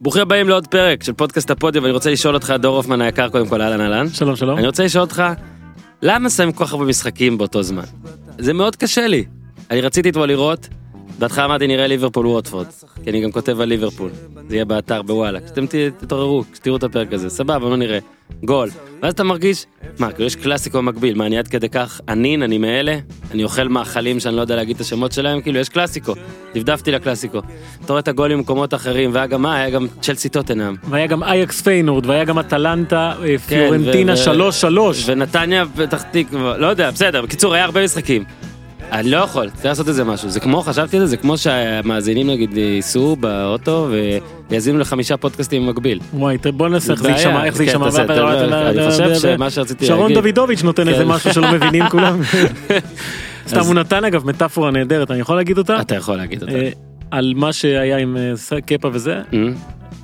ברוכים הבאים לעוד פרק של פודקאסט הפודיו, ואני רוצה לשאול אותך, דור הופמן היקר, קודם כל, אהלן אהלן. שלום שלום. אני רוצה לשאול אותך, למה שמים כל כך הרבה משחקים באותו זמן? זה מאוד קשה לי. אני רציתי אתמול לראות, בהתחלה אמרתי נראה ליברפול ווטפורד, כי אני גם כותב על ליברפול. זה יהיה באתר בוואלה, כשאתם תתעוררו, כשתראו את הפרק הזה, סבבה, בוא נראה. גול. ואז אתה מרגיש, מה, כאילו יש קלאסיקו מקביל, מה, אני עד כדי כך ענין, אני מאלה, אני אוכל מאכלים שאני לא יודע להגיד את השמות שלהם, כאילו יש קלאסיקו. דפדפתי לקלאסיקו. אתה רואה את הגולים במקומות אחרים, והיה גם מה, היה גם צ'לסי טוטנאם. והיה גם אייקס פיינורד והיה גם אטלנטה אה, כן, פיורנטינה ו- 3-3. ונתניה פתח תקווה, לא יודע, בסדר, בקיצור, היה הרבה משחקים. אני לא יכול, צריך לעשות איזה משהו. זה כמו, חשבתי על זה, זה כמו שהמאזינים נגיד ייסעו באוטו ויאזינו לחמישה פודקאסטים במקביל. וואי, בוא ננסה איך זה. יישמע, איך זה כן, יישמע. אני חושב שמה שרציתי שרון להגיד- דוידוביץ' נותן איזה כן. משהו שלא מבינים כולם. סתם הוא נתן אגב מטאפורה נהדרת, אני יכול להגיד אותה? אתה יכול להגיד אותה. אה, על מה שהיה עם אה, קפה וזה, אה,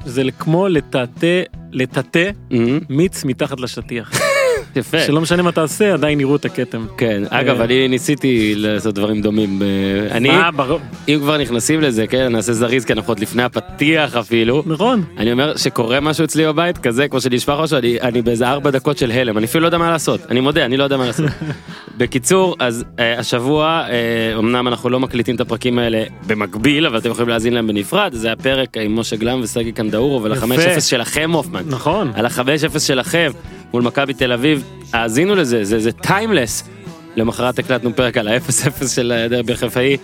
זה כמו לטאטא, לטאטא אה, מיץ מתחת לשטיח. יפה. שלא משנה מה תעשה, עדיין יראו את הכתם. כן, אגב, אה. אני ניסיתי לעשות דברים דומים. אני, אה, ברור. אם כבר נכנסים לזה, כן, נעשה זריז, כי אנחנו עוד לפני הפתיח אפילו. נכון. אני אומר שקורה משהו אצלי בבית כזה כמו שנשפך משהו אני, אני באיזה ארבע דקות של הלם אני אפילו לא יודע מה לעשות אני מודה אני לא יודע מה לעשות. בקיצור אז אה, השבוע אה, אמנם אנחנו לא מקליטים את הפרקים האלה במקביל אבל אתם יכולים להאזין להם בנפרד זה הפרק עם משה גלם וסגי קנדאורוב על יפה. החמש אפס שלכם הופמן. נכון. על החמש אפס שלכם מול מכבי תל אביב האזינו לזה זה זה טיימלס. למחרת הקלטנו פרק על האפס אפס של הדרבי החיפאי.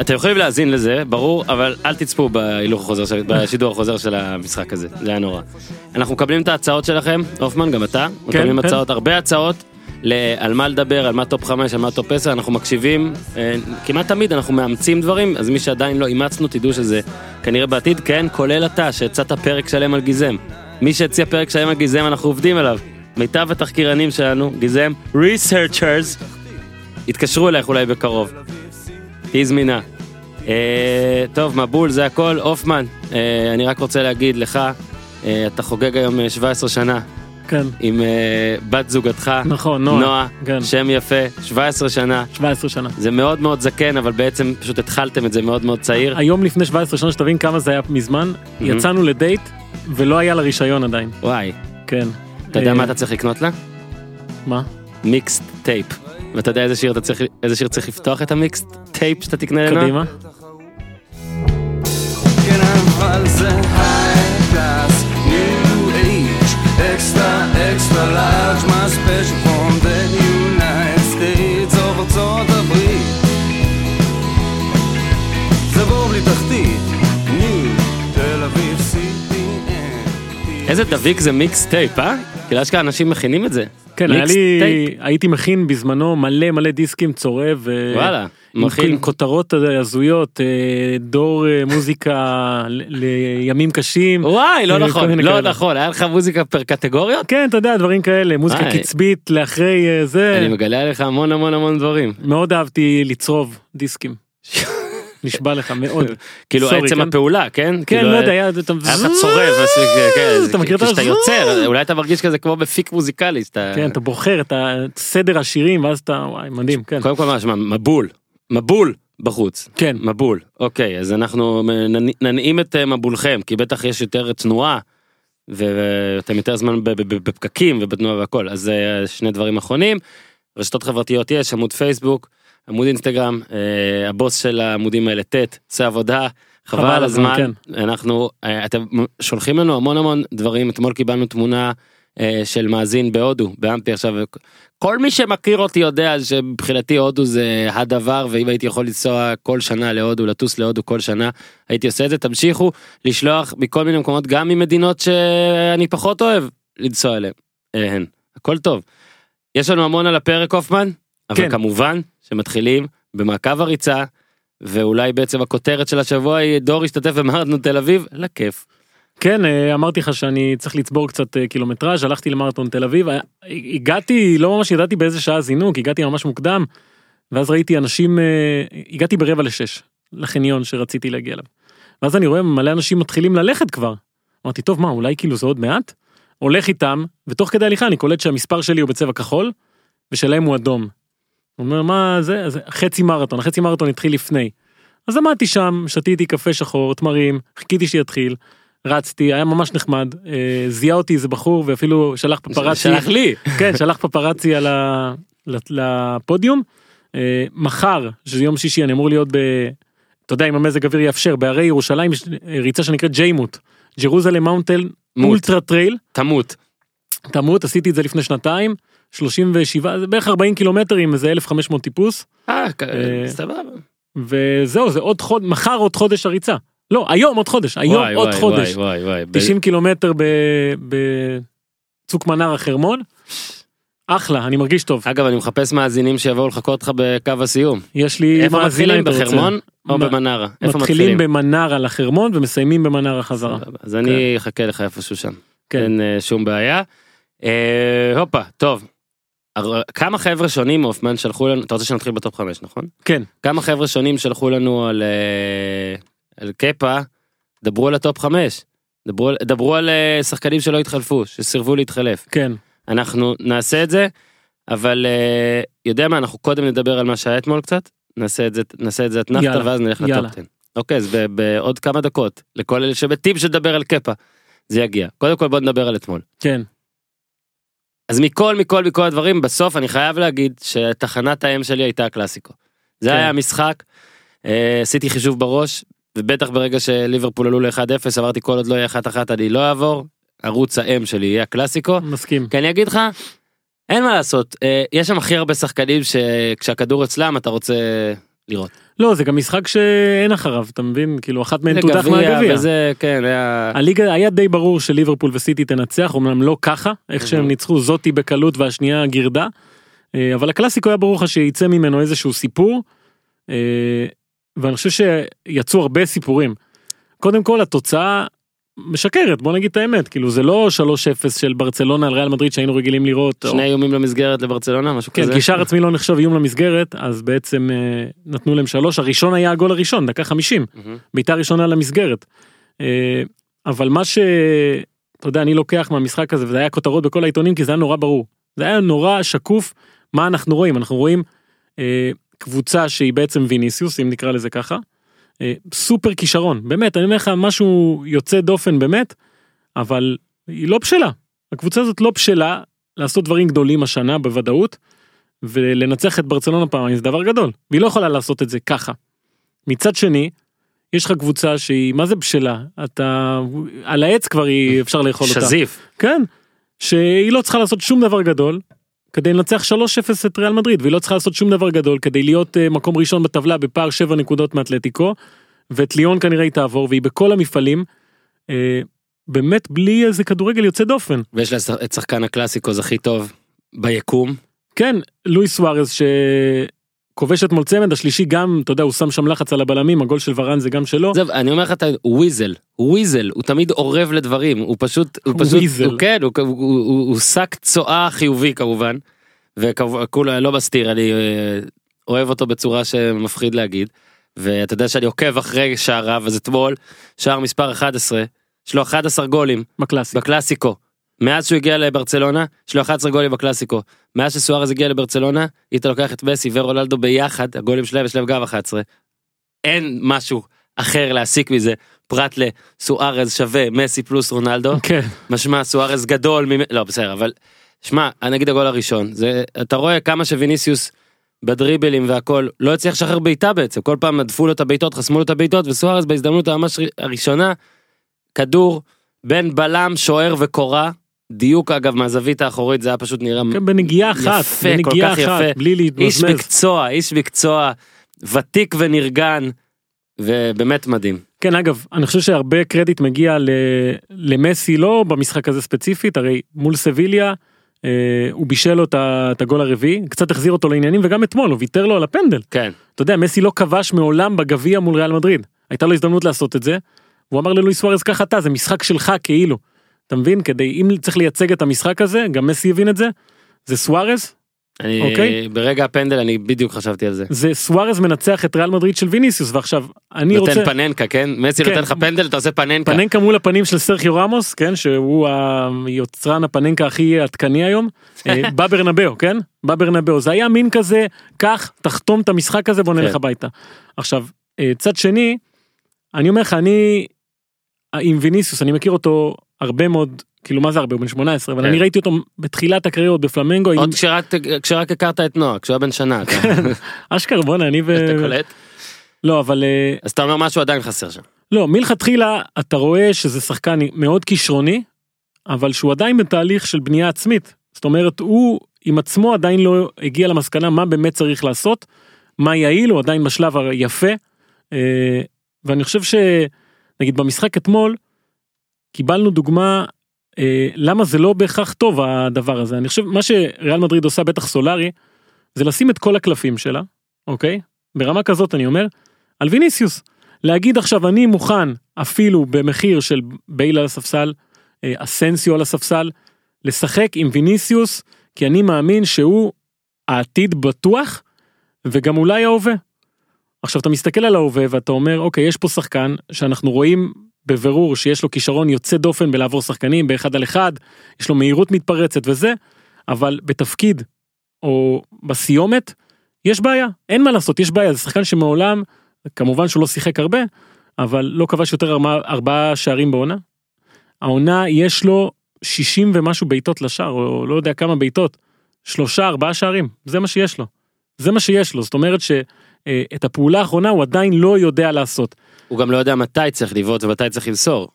אתם יכולים להאזין לזה, ברור, אבל אל תצפו בהילוך החוזר, בשידור החוזר של המשחק הזה, זה היה נורא. אנחנו מקבלים את ההצעות שלכם, הופמן, גם אתה, מקבלים כן. הצעות, הרבה הצעות, על מה לדבר, על מה טופ 5, על מה טופ 10, אנחנו מקשיבים, אה, כמעט תמיד אנחנו מאמצים דברים, אז מי שעדיין לא אימצנו, תדעו שזה כנראה בעתיד, כן, כולל אתה, שהצעת פרק שלם על גיזם. מי שהציע פרק שלם על גיזם, אנחנו עובדים עליו. מיטב התחקירנים שלנו, גיזם researchers, יתקשרו אלייך אולי בקרוב. תהיי זמינה. אה, טוב, מבול זה הכל. הופמן, אה, אני רק רוצה להגיד לך, אה, אתה חוגג היום אה, 17 שנה כן. עם אה, בת זוגתך, נכון, נועה. נועה, כן. שם יפה, 17 שנה. 17 שנה. זה מאוד מאוד זקן, אבל בעצם פשוט התחלתם את זה מאוד מאוד צעיר. היום לפני 17 שנה, שתבין כמה זה היה מזמן, יצאנו לדייט ולא היה לה רישיון עדיין. וואי, כן. אתה יודע אה, מה אתה צריך לקנות לה? מה? mixtape. ואתה יודע איזה שיר צריך, איזה שיר צריך לפתוח את ה mixtape טייפ שאתה תקנה לנועה? קדימה. the lives איזה דביק זה מיקס טייפ, אה? כאילו אשכרה אנשים מכינים את זה. כן, היה לי. הייתי מכין בזמנו מלא מלא דיסקים צורב. ו- וואלה, מכין. עם כותרות הזויות, אה, דור אה, מוזיקה לימים קשים. וואי, לא אה, נכון, לא. נכון, היה לך מוזיקה פר קטגוריות? כן, אתה יודע, דברים כאלה, מוזיקה. קצבית לאחרי אה, זה. אני מגלה עליך המון המון המון דברים. מאוד אהבתי לצרוב דיסקים. נשבע לך מאוד. כאילו עצם כן? הפעולה, כן? כן, כאילו, לא יודע, היה... אתה- היה לך צורב, אה, כן, אתה מכיר את כשאתה ה- יוצר, אולי אתה מרגיש כזה כמו בפיק מוזיקלי. כן, אתה בוחר את סדר השירים ואז אתה, וואי, מדהים, כן. קודם כל מה, שמע, מבול, מבול בחוץ. כן. מבול, אוקיי, אז אנחנו ננ- ננעים את אה, מבולכם, כי בטח יש יותר תנועה, ואתם יותר זמן בפקקים ובתנועה והכל, אז אה, שני דברים אחרונים. רשתות חברתיות יש, עמוד פייסבוק, עמוד אינסטגרם, אה, הבוס של העמודים האלה, ט', עושה עבודה, חבל על הזמן, כן. אנחנו, אה, אתם שולחים לנו המון המון דברים, אתמול קיבלנו תמונה אה, של מאזין בהודו, באמפי עכשיו, כל מי שמכיר אותי יודע שמבחינתי הודו זה הדבר, ואם הייתי יכול לנסוע כל שנה להודו, לטוס להודו כל שנה, הייתי עושה את זה, תמשיכו לשלוח מכל מיני מקומות, גם ממדינות שאני פחות אוהב לנסוע אליהן, אליהן, הכל טוב. יש לנו המון על הפרק הופמן, אבל כן. כמובן שמתחילים במעקב הריצה, ואולי בעצם הכותרת של השבוע היא דור השתתף במרתון תל אביב, לכיף. כן, אה, אמרתי לך שאני צריך לצבור קצת אה, קילומטראז', הלכתי למרתון תל אביב, אה, הגעתי, לא ממש ידעתי באיזה שעה זינוק, הגעתי ממש מוקדם, ואז ראיתי אנשים, הגעתי ברבע לשש, לחניון שרציתי להגיע אליו. ואז אני רואה מלא אנשים מתחילים ללכת כבר. אמרתי, טוב, מה, אולי כאילו זה עוד מעט? הולך איתם, ותוך כדי הליכה אני קולט שהמספר שלי הוא בצבע כחול, ושלהם הוא אדום. הוא אומר, מה זה? אז חצי מרתון, החצי מרתון התחיל לפני. אז עמדתי שם, שתיתי קפה שחור, תמרים, חיכיתי שיתחיל, רצתי, היה ממש נחמד, אה, זיהה אותי איזה בחור ואפילו שלח פפרצי, שלח לי. כן, שלח פפרצי על ה... לפודיום. אה, מחר, שזה יום שישי, אני אמור להיות ב... אתה יודע, אם המזג אוויר יאפשר, בהרי ירושלים יש ריצה שנקראת ג'יימוט. ג'רוזלם מאונטל. ultra trail. תמות. תמות, עשיתי את זה לפני שנתיים, 37, זה בערך 40 קילומטר עם איזה 1500 טיפוס, אה, אה, סבבה. וזהו, זה עוד חודש, מחר עוד חודש הריצה. לא, היום עוד חודש, היום וואי, עוד וואי, חודש. וואי, וואי, וואי. ב- 90 קילומטר ב- בצוק מנרה חרמון. אחלה, אני מרגיש טוב. אגב, אני מחפש מאזינים שיבואו לחכות לך בקו הסיום. יש לי איפה מתחילים? בחרמון או מה- במנרה? איפה מתחילים מתחילים? במנרה לחרמון ומסיימים במנרה חזרה. אז אני אחכה לך איפשהו שם. כן. אין אה, שום בעיה. אה, הופה, טוב. הר- כמה חבר'ה שונים הופמן שלחו לנו, אתה רוצה שנתחיל בטופ 5 נכון? כן, כמה חבר'ה שונים שלחו לנו על, אה, על קפה, דברו על הטופ 5. דברו, דברו על אה, שחקנים שלא התחלפו, שסירבו להתחלף. כן, אנחנו נעשה את זה, אבל אה, יודע מה, אנחנו קודם נדבר על מה שהיה אתמול קצת, נעשה את זה, נעשה את זה אתנחתא ואז נלך. לטופ 10. אוקיי, אז ב- בעוד כמה דקות, לכל אלה שבטיפ שתדבר על קפה, זה יגיע. קודם כל בוא נדבר על אתמול. כן, אז מכל מכל מכל הדברים בסוף אני חייב להגיד שתחנת האם שלי הייתה הקלאסיקו. זה כן. היה המשחק, אה, עשיתי חישוב בראש ובטח ברגע שליברפול עלו ל-1-0 אמרתי כל עוד לא יהיה 1-1 אני לא אעבור, ערוץ האם שלי יהיה הקלאסיקו. מסכים. כי אני אגיד לך, אין מה לעשות, אה, יש שם הכי הרבה שחקנים שכשהכדור אצלם אתה רוצה לראות. לא, זה גם משחק שאין אחריו, אתה מבין? כאילו, אחת מהן זה תודח גביע, מהגביע. וזה כן היה הליגה היה די ברור שליברפול וסיטי תנצח, אמנם לא ככה, איך שהם Mhm. ניצחו זאתי בקלות והשנייה גירדה, אה, אבל הקלאסיקו היה ברור לך שיצא ממנו איזשהו סיפור, אה, ואני חושב שיצאו הרבה סיפורים. קודם כל התוצאה משקרת, בוא נגיד את האמת, כאילו זה לא 3-0 של ברצלונה על ריאל מדריד שהיינו רגילים לראות, או- שני איומים למסגרת לברצלונה משהו כן, כזה. כי שער עצמי לא נחשב איום למסגרת, אז בעצם אה, נתנו להם שלוש, הראשון היה הגול הראשון, דקה 50. מהמם. בעיטה ראשונה למסגרת. אה, אבל מה ש... אתה יודע, אני לוקח מהמשחק הזה, וזה היה כותרות בכל העיתונים, כי זה היה נורא ברור. זה היה נורא שקוף מה אנחנו רואים. אנחנו רואים אה, קבוצה שהיא בעצם ויניסיוס, אם נקרא לזה ככה. אה, סופר כישרון, באמת, אני אומר לך, משהו יוצא דופן באמת, אבל היא לא בשלה. הקבוצה הזאת לא בשלה לעשות דברים גדולים השנה בוודאות, ולנצח את ברצלונה פעמיים זה דבר גדול, והיא לא יכולה לעשות את זה ככה. מצד שני, יש לך קבוצה שהיא מה זה בשלה אתה על העץ כבר היא אפשר לאכול אותה שזיף. כן שהיא לא צריכה לעשות שום דבר גדול כדי לנצח 3-0 את ריאל מדריד והיא לא צריכה לעשות שום דבר גדול כדי להיות uh, מקום ראשון בטבלה בפער 7 נקודות מאתלטיקו ואת ליאון כנראה היא תעבור והיא בכל המפעלים. אה, באמת בלי איזה כדורגל יוצא דופן ויש לה את שחקן הקלאסיקוס הכי טוב ביקום. כן לואיס סוארס שכובש אתמול צמד השלישי גם אתה יודע הוא שם שם לחץ על הבלמים הגול של ורן זה גם שלו. עזוב, אני אומר לך, אתה- weasel, weasel, הוא תמיד אורב לדברים, הוא פשוט, הוא פשוט. הוא כן, הוא- הוא- הוא הוא שק צואה חיובי כמובן, והוא לא מסתיר, אני אה, אוהב אותו בצורה שמפחיד להגיד, ואתה יודע שאני עוקב אחרי שעריו, אז אתמול, שער מספר 11, יש לו 11 גולים בקלאסי. בקלאסיקו. מאז שהוא הגיע לברצלונה, יש לו 11 גולים בקלאסיקו. מאז שסוארז הגיע לברצלונה, היית לוקח את מסי ורונלדו ביחד, הגולים שלהם יש להם גם 11. אין משהו אחר להסיק מזה, פרט לסוארז שווה מסי פלוס רונלדו, כן. משמע סוארז גדול, ממ... לא בסדר, אבל שמע, אני אגיד הגול הראשון, זה, אתה רואה כמה שוויניסיוס בדריבלים והכל לא הצליח לשחרר בעיטה בעצם, כל פעם הדפו לו את הבעיטות, חסמו לו את הבעיטות, וסוארז בהזדמנות הממש הראשונה, כדור בין בלם, שוער וקורה, דיוק אגב מהזווית האחורית זה היה פשוט נראה כן, בנגיעה אחת, יפה, כל בנגיעה כך אחת, יפה. בלי איש להתמזמז. מקצוע, איש מקצוע, ותיק ונרגן, ובאמת מדהים. כן, אגב, אני חושב שהרבה קרדיט מגיע ל- למסי, לא במשחק הזה ספציפית, הרי מול סביליה, אה, הוא בישל לו את הגול הרביעי, קצת החזיר אותו לעניינים, וגם אתמול הוא ויתר לו על הפנדל. כן, אתה יודע, מסי לא כבש מעולם בגביע מול ריאל מדריד. הייתה לו הזדמנות לעשות את זה, והוא אמר ללואיס סוארז ככה אתה, זה משחק שלך כאילו. אתה מבין? כדי, אם צריך לייצג את המשחק הזה, גם מסי הבין את זה, זה סוארז, אני, אוקיי. ברגע הפנדל אני בדיוק חשבתי על זה. זה סוארז מנצח את ריאל מדריד של ויניסיוס, ועכשיו, אני נותן רוצה... פננקה, כן? מסי כן. נותן לך פנדל, אתה עושה פננקה. פננקה מול הפנים של סרחיו רמוס, כן, שהוא היוצרן הפננקה הכי עדכני היום, אה, בברנבאו, כן? בברנבאו, זה היה מין כזה, קח, תחתום את המשחק הזה, בוא נלך כן. הביתה. עכשיו, אה, צד שני, אני אומר לך, אני, עם ויניסיוס אני מכיר אותו הרבה מאוד כאילו מה זה הרבה הוא בן 18 אבל כן. אני ראיתי אותו בתחילת הקריירה עוד בפלמנגו עוד כשרק הכרת את נועה, כשהוא היה בן שנה, אתה אשכרה בואנה אני ו... אתה קולט? לא אבל אה, אז אתה אומר משהו עדיין חסר שם. לא מלכתחילה אתה רואה שזה שחקן מאוד כישרוני אבל שהוא עדיין בתהליך של בנייה עצמית זאת אומרת הוא עם עצמו עדיין לא הגיע למסקנה מה באמת צריך לעשות מה יעיל הוא עדיין בשלב היפה אה, ואני חושב שנגיד במשחק אתמול קיבלנו דוגמה אה, למה זה לא בהכרח טוב הדבר הזה. אני חושב מה שריאל מדריד עושה בטח סולארי זה לשים את כל הקלפים שלה אוקיי? ברמה כזאת אני אומר על ויניסיוס. להגיד עכשיו אני מוכן אפילו במחיר של בייל על הספסל אה, אסנסיו על הספסל לשחק עם ויניסיוס כי אני מאמין שהוא העתיד בטוח וגם אולי ההווה. עכשיו אתה מסתכל על ההווה ואתה אומר אוקיי יש פה שחקן שאנחנו רואים בבירור שיש לו כישרון יוצא דופן בלעבור שחקנים באחד על אחד יש לו מהירות מתפרצת וזה אבל בתפקיד או בסיומת יש בעיה אין מה לעשות יש בעיה זה שחקן שמעולם כמובן שהוא לא שיחק הרבה אבל לא כבש יותר ארבעה, שערים בעונה. העונה יש לו 60 ומשהו בעיטות לשער או לא יודע כמה בעיטות שלושה ארבעה שערים זה מה שיש לו. זה מה שיש לו זאת אומרת שאת הפעולה האחרונה הוא עדיין לא יודע לעשות. הוא גם לא יודע מתי צריך לבעוט ומתי צריך למסור.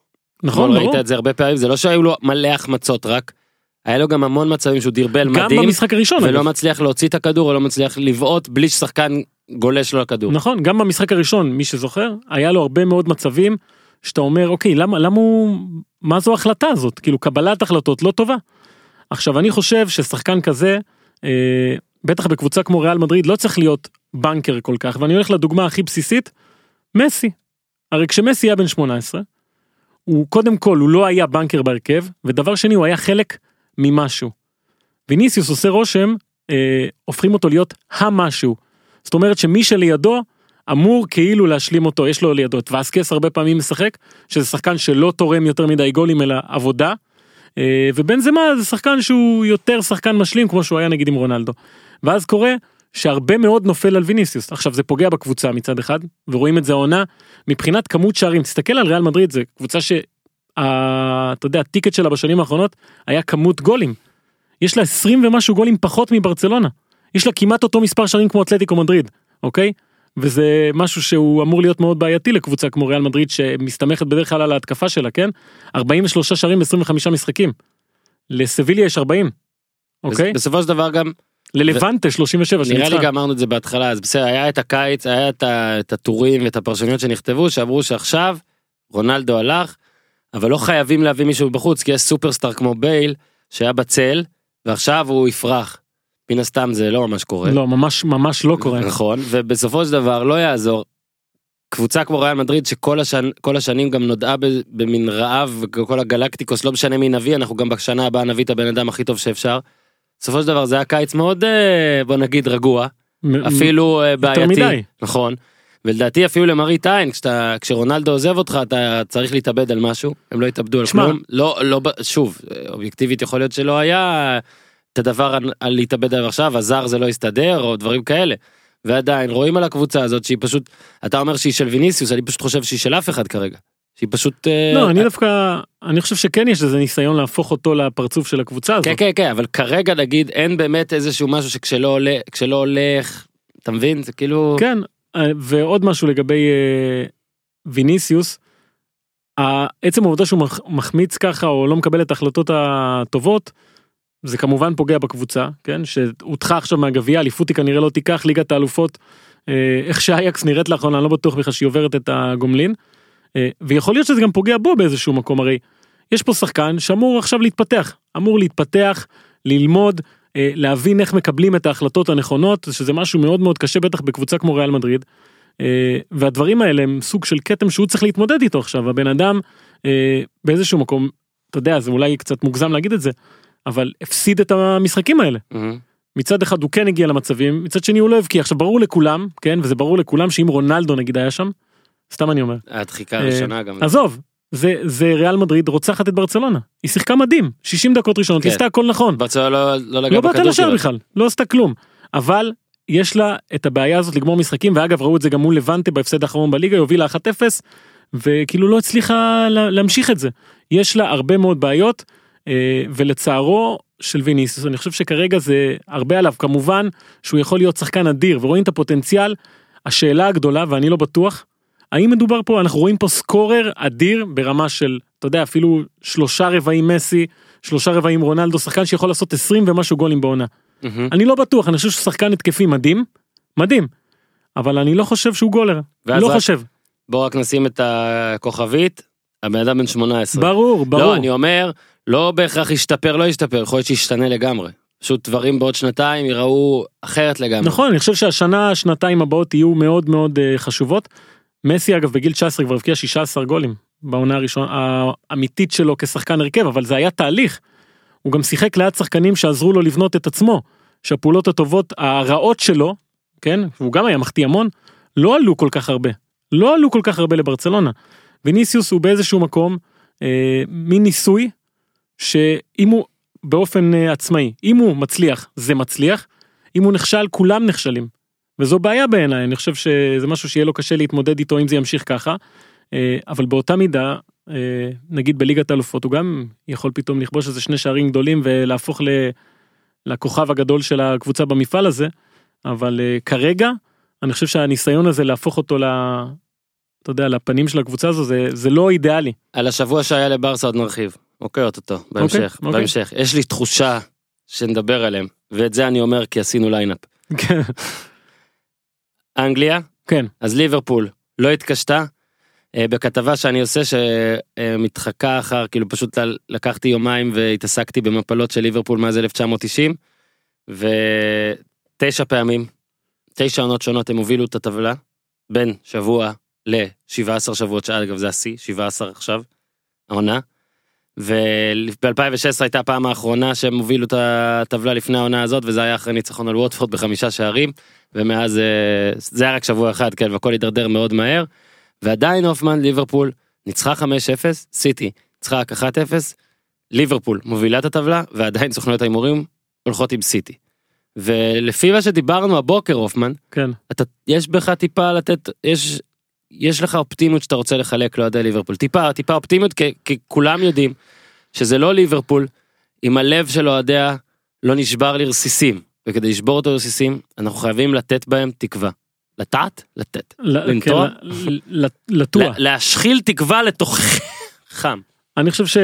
נכון ברור. ראית את זה הרבה פעמים, זה לא שהיו לו מלא החמצות רק, היה לו גם המון מצבים שהוא דרבל גם מדהים, במשחק הראשון ולא אגב. מצליח להוציא את הכדור או לא מצליח לבעוט בלי ששחקן גולש לו לכדור. נכון גם במשחק הראשון מי שזוכר היה לו הרבה מאוד מצבים שאתה אומר אוקיי למה למה הוא מה זו ההחלטה הזאת כאילו קבלת החלטות לא טובה. עכשיו אני חושב ששחקן כזה אה, בטח בקבוצה כמו ריאל מדריד לא צריך להיות בנקר כל כך ואני הולך לדוגמה הכי בסיסית מסי. הרי כשמסי היה בן 18 הוא קודם כל הוא לא היה בנקר בהרכב ודבר שני הוא היה חלק ממשהו. ויניסיוס עושה רושם אה, הופכים אותו להיות המשהו. זאת אומרת שמי שלידו אמור כאילו להשלים אותו יש לו לידו את ואסקס הרבה פעמים משחק שזה שחקן שלא תורם יותר מדי גולים אלא עבודה. אה, ובין זה מה זה שחקן שהוא יותר שחקן משלים כמו שהוא היה נגיד עם רונלדו. ואז קורה שהרבה מאוד נופל על ויניסיוס עכשיו זה פוגע בקבוצה מצד אחד ורואים את זה העונה מבחינת כמות שערים תסתכל על ריאל מדריד זה קבוצה שה... אתה יודע הטיקט שלה בשנים האחרונות היה כמות גולים. יש לה 20 ומשהו גולים פחות מברצלונה. יש לה כמעט אותו מספר שערים כמו אתלטיקו מדריד, אוקיי? וזה משהו שהוא אמור להיות מאוד בעייתי לקבוצה כמו ריאל מדריד שמסתמכת בדרך כלל על ההתקפה שלה, כן? 43 שערים ב-25 משחקים. לסביליה יש 40, אוקיי? בסופו של דבר גם, ללבנטה 37 נראה לי. גם אמרנו את זה בהתחלה, אז בסדר, היה את הקיץ, היה את את הטורים ואת הפרשנויות שנכתבו, שאמרו שעכשיו רונלדו הלך, אבל לא חייבים להביא מישהו מבחוץ, כי יש סופרסטאר כמו בייל, שהיה בצל, ועכשיו הוא יפרח. מן הסתם זה לא ממש קורה. לא, ממש ממש לא קורה. נכון, ובסופו של דבר לא יעזור. קבוצה כמו ריאל מדריד שכל השנ... כל השנים גם נודעה. במין רעב וכל הגלקטיקוס לא משנה מי נביא אנחנו גם בשנה הבאה נביא את הבן אדם הכי טוב שאפשר. בסופו של דבר זה היה קיץ מאוד אה, בוא נגיד רגוע מ- אפילו אה, בעייתי מדי. נכון. ולדעתי אפילו למראית עין כשאתה כשרונלדו עוזב אותך אתה צריך להתאבד על משהו הם לא התאבדו על. כלום לא לא שוב אובייקטיבית יכול להיות שלא היה את הדבר על, על להתאבד עליו עכשיו הזר זה לא יסתדר או דברים כאלה. ועדיין רואים על הקבוצה הזאת שהיא פשוט אתה אומר שהיא של ויניסיוס אני פשוט חושב שהיא של אף אחד כרגע. שהיא פשוט אה, לא, אני דווקא, אני חושב שכן יש איזה ניסיון להפוך אותו לפרצוף של הקבוצה הזאת. כן כן כן אבל כרגע נגיד אין באמת איזשהו משהו שכשלא עולה כשלא הולך אתה מבין? זה כאילו כן, אה, ועוד משהו לגבי אה, ויניסיוס, עצם העובדה שהוא מח- מחמיץ ככה או לא מקבל את ההחלטות הטובות, זה כמובן פוגע בקבוצה, כן, שהודחה עכשיו מהגביע, אליפות היא כנראה לא תיקח, ליגת האלופות, אה, איך שאייקס נראית לאחרונה, אני לא בטוח בכלל שהיא עוברת את הגומלין, אה, ויכול להיות שזה גם פוגע בו באיזשהו מקום, הרי יש פה שחקן שאמור עכשיו להתפתח, אמור להתפתח, ללמוד, אה, להבין איך מקבלים את ההחלטות הנכונות, שזה משהו מאוד מאוד קשה בטח בקבוצה כמו ריאל מדריד. אה, והדברים האלה הם סוג של כתם שהוא צריך להתמודד איתו עכשיו, הבן אדם אה, באיזשהו מקום, אתה יודע, זה אולי קצת מוגזם להגיד את זה, אבל הפסיד את המשחקים האלה. מהמם. מצד אחד הוא כן הגיע למצבים, מצד שני הוא לא הבקיע. עכשיו ברור לכולם, כן, וזה ברור לכולם שאם רונלדו נגיד היה שם, סתם אני אומר. הדחיקה אה, הראשונה גם. עזוב, זה, זה ריאל מדריד רוצחת את ברצלונה. היא שיחקה מדהים, 60 דקות ראשונות, כן. עשתה הכל נכון. ברצלונה לא לא לגעה לא בכדור לשער שלה. בכלל, לא עשתה כלום. אבל יש לה את הבעיה הזאת לגמור משחקים, ואגב ראו את זה גם מול לבנטה בהפסד האחרון בליגה, היא הובילה 1-0, וכאילו לא הצליחה לה- להמשיך את זה. יש לה הרבה מאוד בעיות, אה, ולצערו של ויניסיוס, אני חושב שכרגע זה הרבה עליו, כמובן שהוא יכול להיות שחקן אדיר, ורואים את הפוטנציאל. השאלה הגדולה, ואני לא בטוח, האם מדובר פה, אנחנו רואים פה סקורר אדיר ברמה של, אתה יודע, אפילו שלושה רבעים מסי, שלושה רבעים רונלדו, שחקן שיכול לעשות 20 ומשהו גולים בעונה. מהמם. אני לא בטוח, אני חושב שהוא שחקן התקפי מדהים, מדהים, אבל אני לא חושב שהוא גולר, ואז לא רק- חושב. בוא רק נשים את הכוכבית, הבן אדם בן 18. ברור, ברור. לא, אני אומר, לא בהכרח ישתפר, לא ישתפר, יכול להיות שישתנה לגמרי. פשוט דברים בעוד שנתיים ייראו אחרת לגמרי. נכון, אני חושב שהשנה, שנתיים הבאות יהיו מאוד מאוד אה, חשובות. מסי אגב בגיל 19 כבר הבקיע 16 גולים בעונה הראשונה האמיתית שלו כשחקן הרכב, אבל זה היה תהליך. הוא גם שיחק ליד שחקנים שעזרו לו לבנות את עצמו, שהפעולות הטובות, הרעות שלו, כן, והוא גם היה מחטיא המון, לא עלו כל כך הרבה. לא עלו כל כך הרבה לברצלונה. ויניסיוס הוא באיזשהו מקום אה, מין ניסוי, שאם הוא באופן אה, עצמאי, אם הוא מצליח, זה מצליח, אם הוא נכשל, כולם נכשלים. וזו בעיה בעיניי, אני חושב שזה משהו שיהיה לו קשה להתמודד איתו אם זה ימשיך ככה. אה, אבל באותה מידה, אה, נגיד בליגת האלופות, הוא גם יכול פתאום לכבוש איזה שני שערים גדולים ולהפוך ל... לכוכב הגדול של הקבוצה במפעל הזה. אבל אה, כרגע, אני חושב שהניסיון הזה להפוך אותו ל... אתה יודע, לפנים של הקבוצה הזו, זה, זה לא אידיאלי. על השבוע שהיה לברסה עוד נרחיב. אוקיי, אוטוטו, בהמשך, אוקיי. בהמשך. יש לי תחושה שנדבר עליהם, ואת זה אני אומר כי עשינו lineup. אנגליה, כן, אז ליברפול לא התקשתה. אה, בכתבה שאני עושה שמתחקה אחר כאילו פשוט לקחתי יומיים והתעסקתי במפלות של ליברפול מאז 1990 ותשע פעמים תשע עונות שונות הם הובילו את הטבלה בין שבוע ל-17 שבועות שאגב זה השיא 17 עכשיו העונה. וב-2016 הייתה הפעם האחרונה שהם הובילו את הטבלה לפני העונה הזאת וזה היה אחרי ניצחון על ווטפורד בחמישה שערים ומאז אה, זה היה רק שבוע אחד כן והכל הידרדר מאוד מהר. ועדיין הופמן ליברפול ניצחה 5-0 סיטי ניצחה רק 1-0 ליברפול מובילה את הטבלה ועדיין סוכנויות ההימורים הולכות עם סיטי. ולפי מה שדיברנו הבוקר הופמן כן. אתה יש בך טיפה לתת יש יש לך אופטימיות שאתה רוצה לחלק לאוהדי ליברפול טיפה טיפה אופטימיות כי, כי כולם יודעים שזה לא ליברפול אם הלב של אוהדיה לא נשבר לרסיסים וכדי לשבור אותו לרסיסים אנחנו חייבים לתת בהם תקווה. לטעת? לתת. לנטוע? כן, ל- ל- לטוע. לה- להשחיל תקווה לתוך חם. אני חושב ש...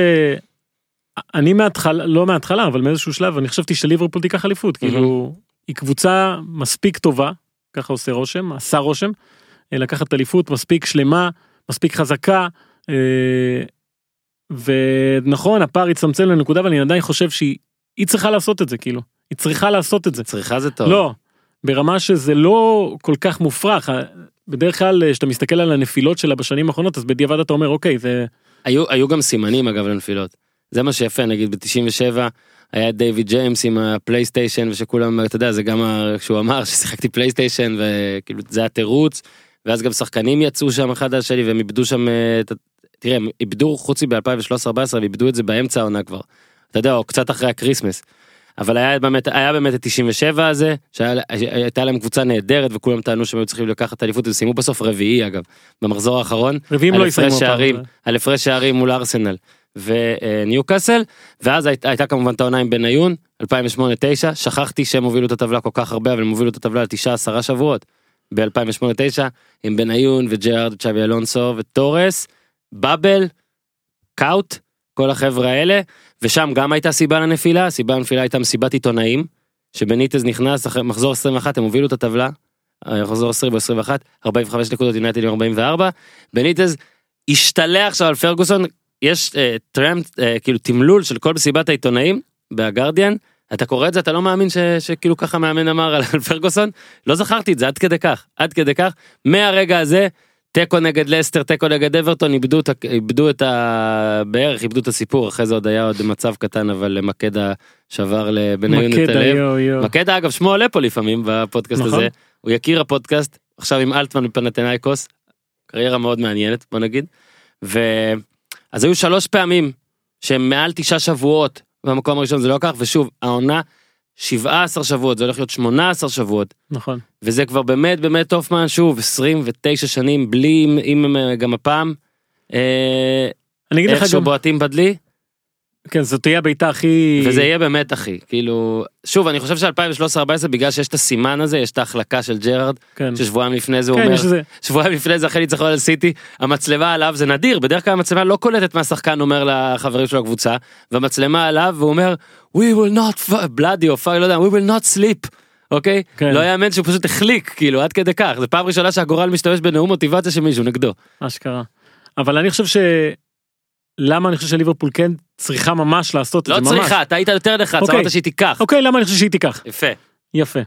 אני מההתחלה, לא מההתחלה, אבל מאיזשהו שלב, אני חשבתי שליברפול תיקח אליפות, כאילו, היא קבוצה מספיק טובה, ככה עושה רושם, עשה רושם, לקחת אליפות מספיק שלמה, מספיק חזקה, אה, ונכון, הפער הצטמצם לנקודה, אבל אני עדיין חושב שהיא היא צריכה לעשות את זה, כאילו, היא צריכה לעשות את זה. צריכה זה טוב. לא, ברמה שזה לא כל כך מופרך, בדרך כלל כשאתה מסתכל על הנפילות שלה בשנים האחרונות, אז בדיעבד אתה אומר, אוקיי, זה... היו, היו גם סימנים אגב לנפילות. זה מה שיפה נגיד ב-97 היה את דיוויד ג'יימס עם הפלייסטיישן ושכולם אתה יודע זה גם כשהוא אמר ששיחקתי פלייסטיישן וכאילו זה התירוץ ואז גם שחקנים יצאו שם אחד על השני והם איבדו שם אה, את ה- תראה הם איבדו חוץ מב-2013-2014 הם איבדו את זה באמצע העונה כבר. אתה יודע או קצת אחרי הקריסמס. אבל היה באמת היה באמת את 97 הזה שהייתה להם קבוצה נהדרת וכולם טענו שהם היו צריכים לקחת אליפות וסיימו בסוף רביעי אגב במחזור האחרון רביעים לא יסיימו אותם. שערים, על הפרש שערים מול ארסנל וניוקאסל ואז היית- הייתה כמובן את העונה עם בניון 2008-2009 שכחתי שהם הובילו את הטבלה כל כך הרבה אבל הם הובילו את הטבלה לתשעה עשרה שבועות ב-2008-2009 עם בניון וג'רארד צ'אבי אלונסו וטורס באבל קאוט כל החברה האלה ושם גם הייתה סיבה לנפילה הסיבה לנפילה הייתה מסיבת עיתונאים שבניטז נכנס אחרי מחזור 21 הם הובילו את הטבלה. אה, מחזור 20 ו-21 45 נקודות יונייטד עם 44 בניטז השתלח עכשיו על פרגוסון יש אה, טרמפ אה, כאילו תמלול של כל מסיבת העיתונאים בגרדיאן אתה קורא את זה אתה לא מאמין ש, שכאילו ככה מאמן אמר על, פרגוסון לא זכרתי את זה עד כדי כך עד כדי כך מהרגע הזה תיקו נגד לסטר תיקו נגד אברטון איבדו איבדו את ה... בערך איבדו את הסיפור אחרי זה עוד היה עוד מצב קטן אבל מקדה שבר לבניון את הלב. מקדה אגב שמו עולה פה לפעמים בפודקאסט נכון. הזה הוא יקיר הפודקאסט עכשיו עם אלטמן מפנתנאיקוס קריירה מאוד מעניינת בוא נגיד. ואז היו שלוש פעמים שהם מעל תשעה שבועות במקום הראשון זה לא כך ושוב העונה 17 שבועות זה הולך להיות 18 שבועות. נכון. וזה כבר באמת באמת הופמן שוב 29 שנים בלי אם, גם הפעם. אה, אני אגיד לך גם, בועטים בדלי, כן, זאת תהיה הבעיטה הכי... וזה יהיה באמת אחי, כאילו, שוב, אני חושב ש-2013-2014 בגלל שיש את הסימן הזה, יש את ההחלקה של ג'רארד, כן, ששבועיים לפני זה הוא כן, אומר, יש איזה... שבועיים לפני זה אחרי ניצחון על סיטי, המצלמה עליו זה נדיר, בדרך כלל המצלמה לא קולטת מה השחקן אומר לחברים שלו לקבוצה, והמצלמה עליו והוא אומר, we will not, bloody or fuck, לא יודע, we will not sleep. אוקיי? כן. לא יאמן שהוא פשוט החליק כאילו עד כדי כך זה פעם ראשונה שהגורל משתמש בנאום מוטיבציה של מישהו נגדו. אשכרה. אבל אני חושב ש... למה אני חושב שליברפול כן צריכה ממש לעשות לא את זה ממש. צריכה אתה היית יותר נחרץ אוקיי. אמרת שהיא תיקח. אוקיי, למה אני חושב שהיא תיקח? יפה. יפה.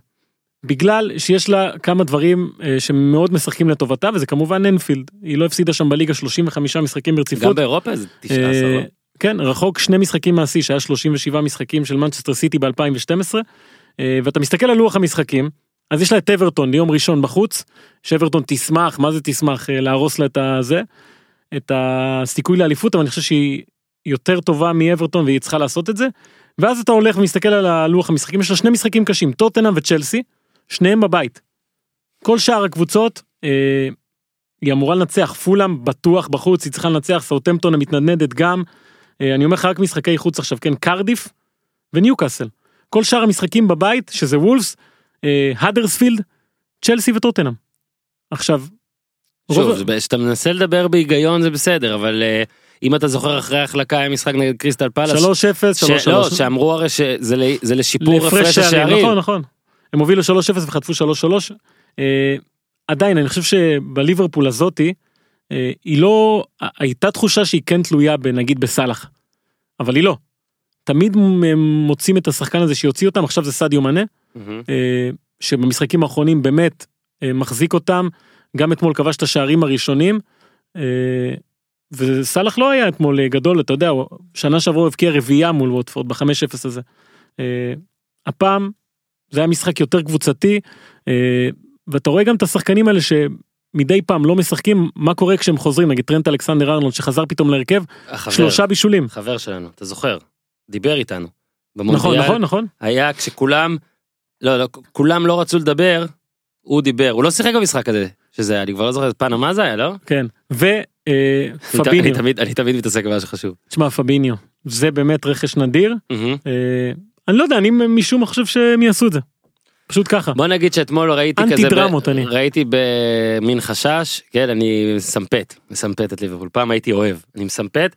בגלל שיש לה כמה דברים אה, שמאוד משחקים לטובתה וזה כמובן אנפילד היא לא הפסידה שם בליגה 35 משחקים ברציפות. גם באירופה זה 19 אה, לא? כן רחוק שני משחקים מהשיא שהיה 37 משחקים של מנצ'סטר סיטי ב-2012 ואתה מסתכל על לוח המשחקים אז יש לה את אברטון ליום ראשון בחוץ שאברטון תשמח מה זה תשמח אה, להרוס לה את הזה את הסיכוי לאליפות אבל אני חושב שהיא יותר טובה מאברטון והיא צריכה לעשות את זה ואז אתה הולך ומסתכל על הלוח המשחקים יש לה שני משחקים קשים טוטנאם וצ'לסי שניהם בבית. כל שאר הקבוצות אה, היא אמורה לנצח פולאם בטוח בחוץ היא צריכה לנצח סאוטמפטון המתנדנדת גם. אה, אני אומר לך רק משחקי חוץ עכשיו כן קרדיף וניוקאסל. כל שאר המשחקים בבית שזה וולפס, אה, האדרספילד, צ'לסי וטוטנאם. עכשיו. שוב כשאתה מנסה לדבר בהיגיון זה בסדר אבל אה, אם אתה זוכר אחרי ההחלקה היה משחק נגד קריסטל פלאס. 3-0, 3-3. ש- לא, שאמרו הרי שזה לשיפור הפרש השערים. נכון נכון. הם הובילו 3-0 וחטפו 3-3. אה, עדיין אני חושב שבליברפול הזאתי אה, היא לא הייתה תחושה שהיא כן תלויה בנגיד בסאלח. אבל היא לא. תמיד הם מוצאים את השחקן הזה שיוציא אותם עכשיו זה סדיו מנה. אה, שבמשחקים האחרונים באמת מחזיק אותם גם אתמול כבש את השערים הראשונים. אה, וסאלח לא היה אתמול אה, גדול אתה יודע שנה שעברה הוא הבקיע רביעייה מול ווטפורד ב-5-0 הזה. אה, הפעם זה היה משחק יותר קבוצתי ואתה רואה גם את השחקנים האלה שמדי פעם לא משחקים מה קורה כשהם חוזרים נגיד טרנט אלכסנדר ארנולד שחזר פתאום להרכב החבר, שלושה בישולים. חבר שלנו אתה זוכר דיבר איתנו. נכון במונדיאל נכון נכון היה כשכולם לא לא כולם לא רצו לדבר הוא דיבר הוא לא שיחק במשחק הזה שזה אני כבר לא זוכר פנמה זה היה לא? כן אני ת- אני ופביניו תמיד אני תמיד מתעסק במה שחשוב. תשמע פביניו זה באמת רכש נדיר. אה, אני לא יודע אני משום מה חושב שהם יעשו את זה. פשוט ככה. בוא נגיד שאתמול ראיתי כזה, דרמות אני. ראיתי במין חשש, כן אני מסמפת, מסמפת את ליברפול, פעם הייתי אוהב, אני מסמפת,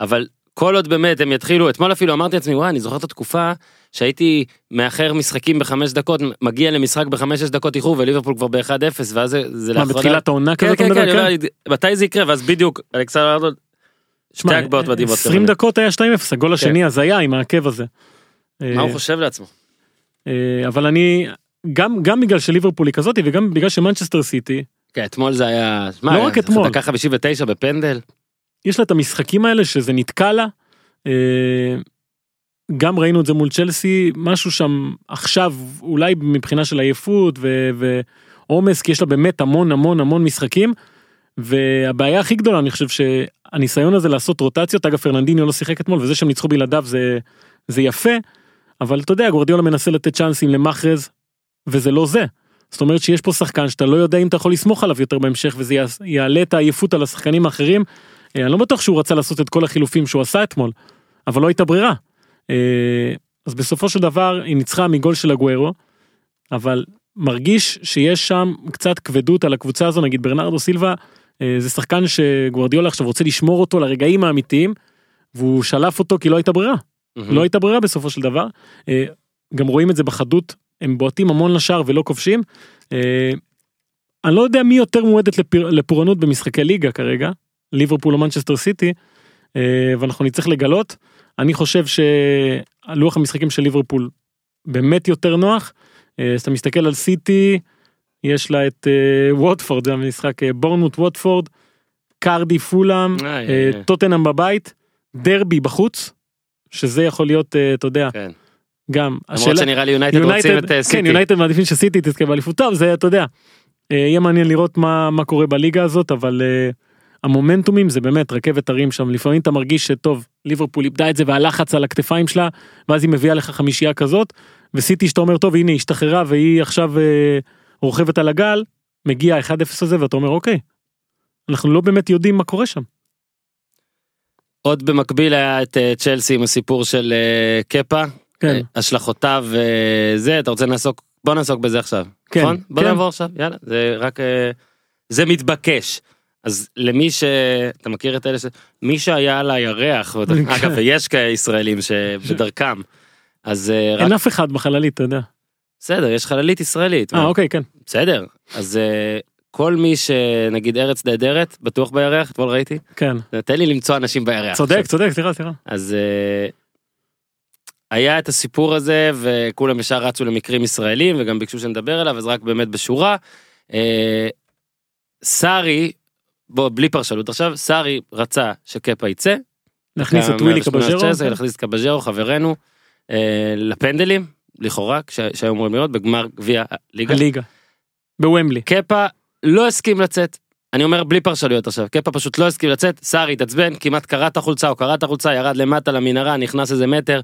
אבל כל עוד באמת הם יתחילו, אתמול אפילו אמרתי לעצמי וואי אני זוכר את התקופה שהייתי מאחר משחקים בחמש דקות, מגיע למשחק בחמש-שש דקות איחור וליברפול כבר ב-1-0 ואז זה, זה מה בתחילת העונה כן אתה כן כן, אני מדבר? אומר, כן? מתי זה יקרה ואז בדיוק אלכסנדר שתי שמע, הגבהות מדהימות. 20 כמובן. דקות היה 2-0 הגול השני הזיה עם העקב הזה. מה אה, הוא חושב לעצמו? אה, אבל אני גם גם בגלל שליברפול היא כזאתי וגם בגלל שמנצ'סטר סיטי כן אתמול זה היה, לא רק אתמול. דקה 59 בפנדל, יש לה את המשחקים האלה שזה נתקע לה. גם ראינו את זה מול צ'לסי משהו שם עכשיו אולי מבחינה של עייפות ועומס כי יש לה באמת המון המון המון משחקים. והבעיה הכי גדולה אני חושב שהניסיון הזה לעשות רוטציות אגב פרננדיניו לא שיחק אתמול וזה שהם ניצחו בלעדיו זה זה יפה אבל אתה יודע גורדיאלה מנסה לתת צ'אנסים למאחרז וזה לא זה. זאת אומרת שיש פה שחקן שאתה לא יודע אם אתה יכול לסמוך עליו יותר בהמשך וזה יעלה את העייפות על השחקנים האחרים. אה, אני לא בטוח שהוא רצה לעשות את כל החילופים שהוא עשה אתמול אבל לא הייתה ברירה. אה, אז בסופו של דבר היא ניצחה מגול של הגוורו אבל מרגיש שיש שם קצת כבדות על הקבוצה הזו נגיד ברנרדו סילבה אה, זה שחקן שגוורדיולה עכשיו רוצה לשמור אותו לרגעים האמיתיים והוא שלף אותו כי לא הייתה ברירה לא הייתה ברירה בסופו של דבר. אה, גם רואים את זה בחדות הם בועטים המון לשער ולא כובשים. אני לא יודע מי יותר מועדת לפיר- לפורענות במשחקי ליגה כרגע ליברפול או מנצ'סטר סיטי ואנחנו נצטרך לגלות אני חושב שהלוח המשחקים של ליברפול באמת יותר נוח. אה, אז אתה מסתכל על סיטי יש לה את אה, ווטפורד זה המשחק אה, בורנמוט ווטפורד קרדיף פולהאם. טוטנאם בבית דרבי בחוץ שזה יכול להיות אתה יודע כן. גם למרות שנראה לי יונייטד רוצים את כן סיטי. יונייטד מעדיפים שסיטי תזכה באליפות טוב זה אתה יודע. יהיה מעניין לראות מה מה קורה בליגה הזאת אבל המומנטומים זה באמת רכבת הרים שם לפעמים אתה מרגיש שטוב ליברפול איבדה את זה והלחץ על הכתפיים שלה ואז היא מביאה לך חמישייה כזאת וסיטי שאתה אומר טוב הנה היא השתחררה והיא עכשיו אה, רוכבת על הגל מגיע 1-0 הזה ואתה אומר אוקיי. אנחנו לא באמת יודעים מה קורה שם. עוד במקביל היה את אה, צ'לסי עם הסיפור של אה, קפה, כן. אה, השלכותיו וזה, אתה רוצה לעסוק, בוא נעסוק בזה עכשיו, כן, נכון? בוא כן. נעבור עכשיו, יאללה, זה רק, אה, זה מתבקש. אז למי ש... אתה מכיר את אלה ש... מי שהיה על הירח, כן. אגב, ויש כאלה ישראלים שבדרכם, אז אה, רק... אין אף אחד בחללית, אתה יודע. בסדר, יש חללית ישראלית. אה, אוקיי, כן. בסדר, אז אה, כל מי שנגיד ארץ נהדרת, בטוח בירח, אתמול ראיתי, כן. תן לי למצוא אנשים בירח. צודק. צודק, סליחה, סליחה. אז אה, היה את הסיפור הזה וכולם ישר רצו למקרים ישראלים וגם ביקשו שנדבר עליו אז רק באמת בשורה. סארי, בוא בלי פרשנות עכשיו, סארי רצה שקפה יצא. נכניס את ווילי 118, קבז'רו. להכניס את קבז'רו חברנו אה, לפנדלים לכאורה כש- שהיו אמורים להיות בגמר גביע הליגה. הליגה. בוומבלי. קפה לא הסכים לצאת. אני אומר בלי פרשנויות עכשיו, קפה פשוט לא הסכים לצאת, סארי התעצבן, כמעט קרע את החולצה, הוא קרע את החולצה, ירד למטה למנהרה, נכנס איזה מטר,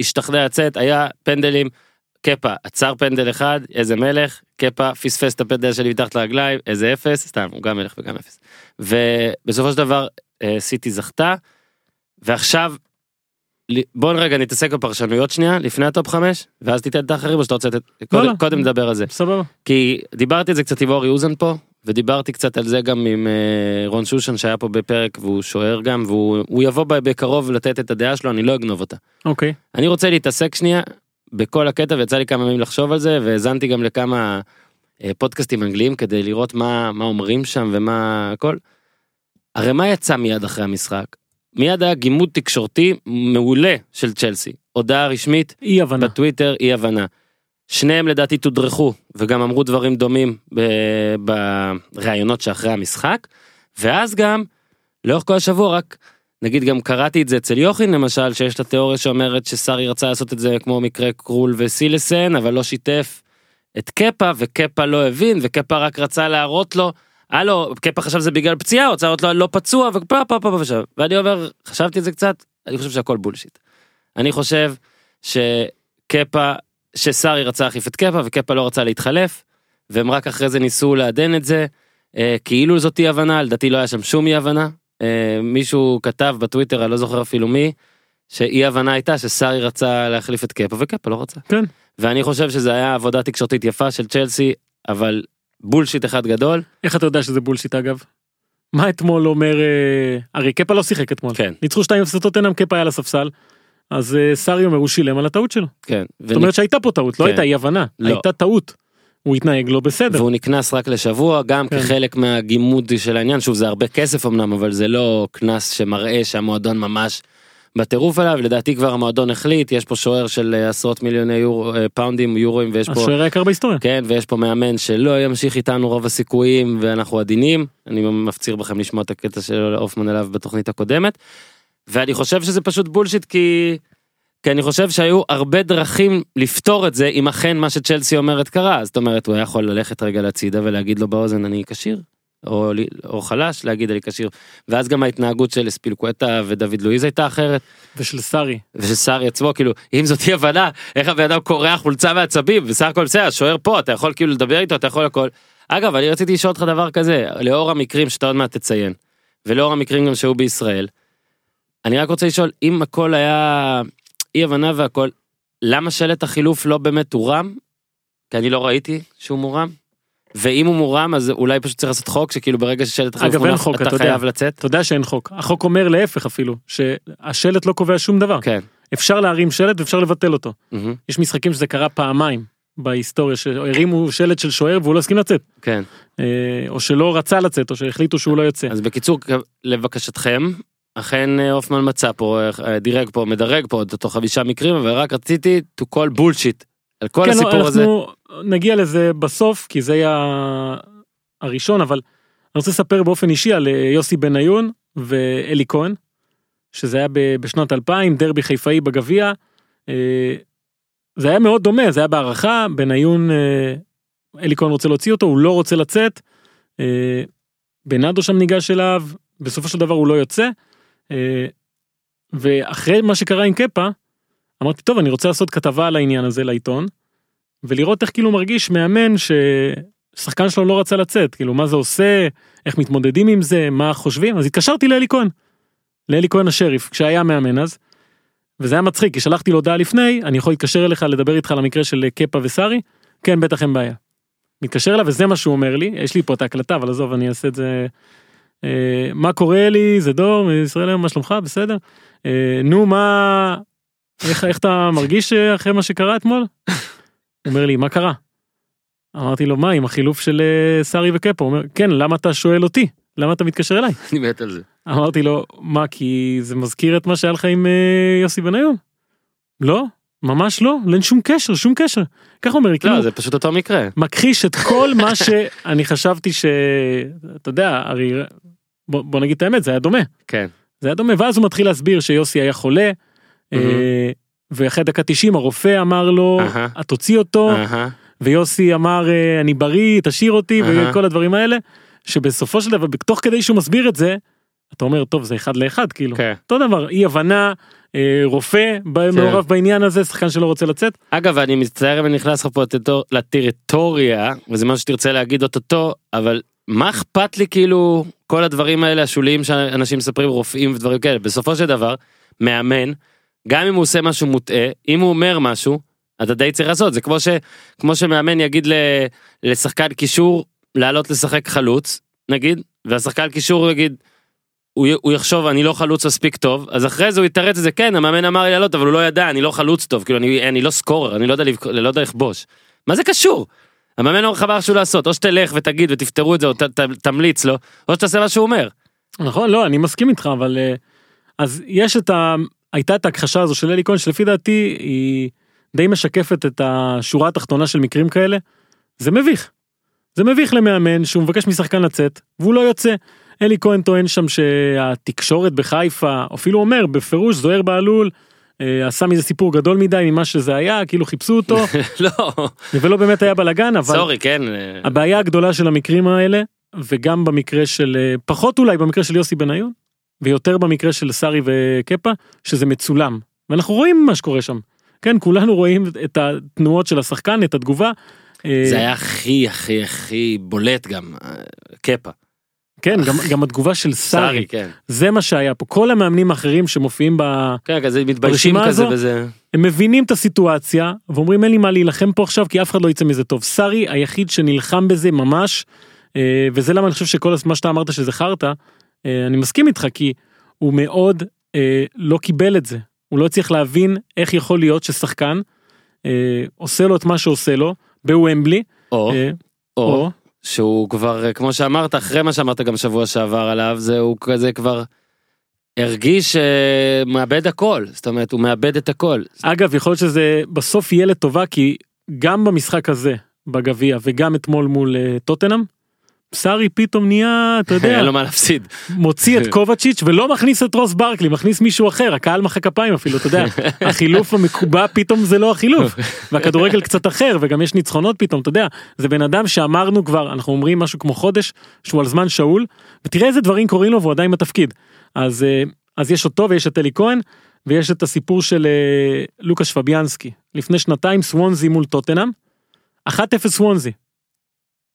השתכנע לצאת, היה פנדלים, קפה עצר פנדל אחד, איזה מלך, קפה פספס את הפנדל שלי מתחת לרגליים, איזה אפס, סתם, הוא גם מלך וגם אפס. ובסופו של דבר אה, סיטי זכתה, ועכשיו, בוא רגע נתעסק בפרשנויות שנייה, לפני הטופ חמש, ואז תיתן את האחרים או שאתה רוצה לתת, קודם, לא. קודם נדבר על זה. סבבה. כי דיברתי על זה קצת עם אורי אוזן פה, ודיברתי קצת על זה גם עם אה, רון שושן שהיה פה בפרק והוא שוער גם, והוא הוא יבוא בקרוב לתת את הדעה שלו, אני לא אגנוב אותה. אוקיי. אני רוצה להתעסק שנייה בכל הקטע, ויצא לי כמה ימים לחשוב על זה, והאזנתי גם לכמה אה, פודקאסטים אנגליים כדי לראות מה, מה אומרים שם ומה הכל. הרי מה יצא מיד אחרי המשחק? מיד היה גימוד תקשורתי מעולה של צ'לסי. הודעה רשמית, אי הבנה. בטוויטר אי הבנה. שניהם לדעתי תודרכו וגם אמרו דברים דומים בראיונות שאחרי המשחק ואז גם לאורך כל השבוע רק נגיד גם קראתי את זה אצל יוחין למשל שיש את התיאוריה שאומרת שסארי רצה לעשות את זה כמו מקרה קרול וסילסן אבל לא שיתף את קפה וקפה לא הבין וקפה רק רצה להראות לו. הלו קפה חשב זה בגלל פציעה רוצה להראות לו לא פצוע ופה פה פה ושם ואני אומר חשבתי את זה קצת אני חושב שהכל בולשיט. אני חושב שקפה שסארי רצה להחליף את קפה וקפה לא רצה להתחלף והם רק אחרי זה ניסו לעדן את זה אה, כאילו זאת אי הבנה לדעתי לא היה שם שום אי הבנה מישהו כתב בטוויטר אני לא זוכר אפילו מי שאי הבנה הייתה שסארי רצה להחליף את קפה וקפה לא רצה כן. ואני חושב שזה היה עבודה תקשורתית יפה של צ'לסי אבל בולשיט אחד גדול איך אתה יודע שזה בולשיט אגב? מה אתמול אומר אה, הרי קפה לא שיחק אתמול. כן ניצחו 2-0 טוטנאם קפה היה על הספסל. אז אה, סארי אומר הוא שילם על הטעות שלו. כן זאת אומרת שהייתה פה טעות לא כן. הייתה אי הבנה. לא. הייתה טעות. הוא התנהג לא בסדר. והוא נקנס רק לשבוע גם כן. כחלק מהגימוד של העניין שוב זה הרבה כסף אמנם אבל זה לא קנס שמראה שהמועדון ממש בטירוף עליו לדעתי כבר המועדון החליט יש פה שוער של אה, עשרות מיליוני יורו, אה, פאונדים יורוים ויש פה השוער היקר בהיסטוריה. כן ויש פה מאמן שלא ימשיך איתנו רוב הסיכויים ואנחנו עדינים אני מפציר בכם לשמוע את הקטע של הופמן אליו בתוכנית הקודמת. ואני חושב שזה פשוט בולשיט כי. כי אני חושב שהיו הרבה דרכים לפתור את זה אם אכן מה שצ'לסי אומרת קרה זאת אומרת הוא היה יכול ללכת רגע לצידה ולהגיד לו באוזן אני כשיר. או, או חלש להגיד אני כשיר ואז גם ההתנהגות של אספילקווטה ודוד לואיז הייתה אחרת ושל סארי. ושל סארי עצמו כאילו אם זאת אי הבנה איך הבן אדם קורע חולצה מעצבים בסך הכל בסדר השוער פה אתה יכול כאילו לדבר איתו אתה יכול הכל. אגב אני רציתי לשאול אותך דבר כזה לאור המקרים שאתה עוד מעט תציין ולאור המקרים גם שהיו בישראל. אני רק רוצה לשאול אם הכל היה אי הבנה והכל למה שלט החילוף לא באמת הורם? כי אני לא ראיתי שהוא מורם. ואם הוא מורם אז אולי פשוט צריך לעשות חוק שכאילו ברגע ששלט החילוף אגב, מונח חוק, אתה אתה יודע. חייב לצאת. אתה יודע שאין חוק. החוק אומר להפך אפילו. שהשלט לא קובע שום דבר. כן. אפשר להרים שלט ואפשר לבטל אותו. מהמם, יש משחקים שזה קרה פעמיים בהיסטוריה שהרימו שלט של שוער והוא לא הסכים לצאת. כן. אה, או שלא רצה לצאת או שהחליטו שהוא לא יוצא. אז בקיצור לבקשתכם אכן אה, הופמן מצא פה אה, דירג פה מדרג פה את אותו חמישה מקרים אבל רק רציתי to call bullshit על כל כן, הסיפור לא, הזה. אנחנו נגיע לזה בסוף כי זה יהיה ה- הראשון אבל אני רוצה לספר באופן אישי על אה, יוסי בניון ואלי כהן. שזה היה בשנת 2000 דרבי חיפאי בגביע. אה, זה היה מאוד דומה זה היה בהערכה בניון אה, אלי כהן רוצה להוציא אותו הוא לא רוצה לצאת. אה, בנאדו שם ניגש אליו בסופו של דבר הוא לא יוצא. אה, ואחרי מה שקרה עם קפה אמרתי טוב אני רוצה לעשות כתבה על העניין הזה לעיתון. ולראות איך כאילו מרגיש מאמן ששחקן שלו לא רצה לצאת כאילו מה זה עושה איך מתמודדים עם זה מה חושבים אז התקשרתי לאלי כהן. לאלי כהן השריף, כשהיה מאמן אז. וזה היה מצחיק, כי שלחתי לו הודעה לפני, אני יכול להתקשר אליך לדבר איתך על המקרה של קפה וסארי? כן, בטח אין בעיה. מתקשר אליו וזה מה שהוא אומר לי, יש לי פה את ההקלטה, אבל עזוב, אני אעשה את זה. אה, מה קורה לי, זה דור, ישראל היום, מה שלומך, בסדר? אה, נו, מה, איך, איך אתה מרגיש אה, אחרי מה שקרה אתמול? אומר לי, מה קרה? אמרתי לו, מה, עם החילוף של סארי וקפה? הוא אומר, כן, למה אתה שואל אותי? למה אתה מתקשר אליי? אני מת על זה. אמרתי לו, מה, כי זה מזכיר את מה שהיה לך עם יוסי בניון? לא, ממש לא, אין שום קשר, שום קשר. הוא אומר, לי, כאילו, לא, זה פשוט אותו מקרה. מכחיש את כל מה שאני חשבתי ש... אתה יודע, הרי... בוא, בוא נגיד את האמת, זה היה דומה. כן. זה היה דומה, ואז הוא מתחיל להסביר שיוסי היה חולה, אה, ואחרי דקה 90 הרופא אמר לו, אהה. תוציא אותו. ויוסי אמר, אה, אני בריא, תשאיר אותי. וכל הדברים האלה, שבסופו של דבר, תוך כדי שהוא מסביר את זה, אתה אומר, טוב, זה אחד לאחד, כאילו. כן. אותו דבר, אי הבנה, רופא ב- מעורב בעניין הזה, שחקן שלא רוצה לצאת. אגב, אני מצטער אם אני נכנס לך פה לטריטור- לטריטוריה, וזה משהו שתרצה להגיד אוטוטו, אבל מה אכפת לי כאילו כל הדברים האלה השוליים שאנשים מספרים רופאים ודברים כאלה, בסופו של דבר, מאמן, גם אם הוא עושה משהו מוטעה, אם הוא אומר משהו, אתה די צריך לעשות, זה כמו, ש, כמו שמאמן יגיד ל, לשחקן קישור לעלות לשחק חלוץ, נגיד, והשחקן קישור יגיד, הוא, הוא יחשוב אני לא חלוץ מספיק טוב אז אחרי זה הוא יתרץ את זה כן המאמן אמר לי לעלות אבל הוא לא ידע אני לא חלוץ טוב כאילו אני, אני לא סקורר אני לא יודע, לא יודע לכבוש. מה זה קשור? המאמן אומר לך משהו לעשות או שתלך ותגיד ותפתרו את זה או ת, ת, תמליץ לו או שתעשה מה שהוא אומר. נכון, לא, אני מסכים איתך, אבל... אה, אז יש את ה... הייתה את ההכחשה הזו של אלי כהן, שלפי דעתי היא די משקפת את השורה התחתונה של מקרים כאלה. זה מביך. זה מביך למאמן שהוא מבקש משחקן לצאת, והוא לא יוצא. אלי כהן טוען שם שהתקשורת בחיפה, אפילו אומר בפירוש זוהיר בהלול, אה, עשה מזה סיפור גדול מדי ממה שזה היה, כאילו חיפשו אותו, לא. ולא באמת היה בלאגן, אבל... סורי כן. אה, הבעיה הגדולה של המקרים האלה, וגם במקרה של, אה, פחות אולי במקרה של יוסי בניון, ויותר במקרה של סארי וקפה, שזה מצולם. ואנחנו רואים מה שקורה שם. כן, כולנו רואים את התנועות של השחקן, את התגובה. אה, זה היה הכי הכי הכי בולט גם אה, קפה. כן, גם, גם התגובה של סארי, כן. זה מה שהיה פה. כל המאמנים האחרים שמופיעים ב... כן כזה מתביישים ברשימה כזה הזו? וזה. הם מבינים את הסיטואציה, ואומרים אין לי מה להילחם פה עכשיו, כי אף אחד לא יצא מזה טוב. סארי היחיד שנלחם בזה ממש, אה, וזה למה אני חושב שכל מה שאתה אמרת שזה חרטא, אה, אני מסכים איתך, כי הוא מאוד אה, לא קיבל את זה. הוא לא הצליח להבין איך יכול להיות ששחקן עושה לו את מה שעושה לו, בוומבלי, או או או, שהוא כבר אה, כמו שאמרת אחרי מה שאמרת גם שבוע שעבר עליו זה הוא כזה כבר הרגיש אה, מאבד הכל זאת אומרת הוא מאבד את הכל. אגב, יכול להיות שזה בסוף יהיה לטובה, כי גם במשחק הזה, בגביע, וגם אתמול מול אה, טוטנאם, סארי פתאום נהיה, אתה יודע, אין לו מה להפסיד. מוציא את קובצ'יץ' ולא מכניס את רוס ברקלי, מכניס מישהו אחר, הקהל מחא כפיים אפילו, אתה יודע, החילוף המקובע פתאום זה לא החילוף, והכדורגל קצת אחר וגם יש ניצחונות פתאום, אתה יודע, זה בן אדם שאמרנו כבר, אנחנו אומרים משהו כמו חודש, שהוא על זמן שאול, ותראה איזה דברים קורים לו והוא עדיין בתפקיד. אז, אה, אז יש אותו ויש את אלי כהן, ויש את הסיפור של אה, לוקאש פביאנסקי, לפני שנתיים סוונזי מול טוטנאם, 1-0 סוונזי.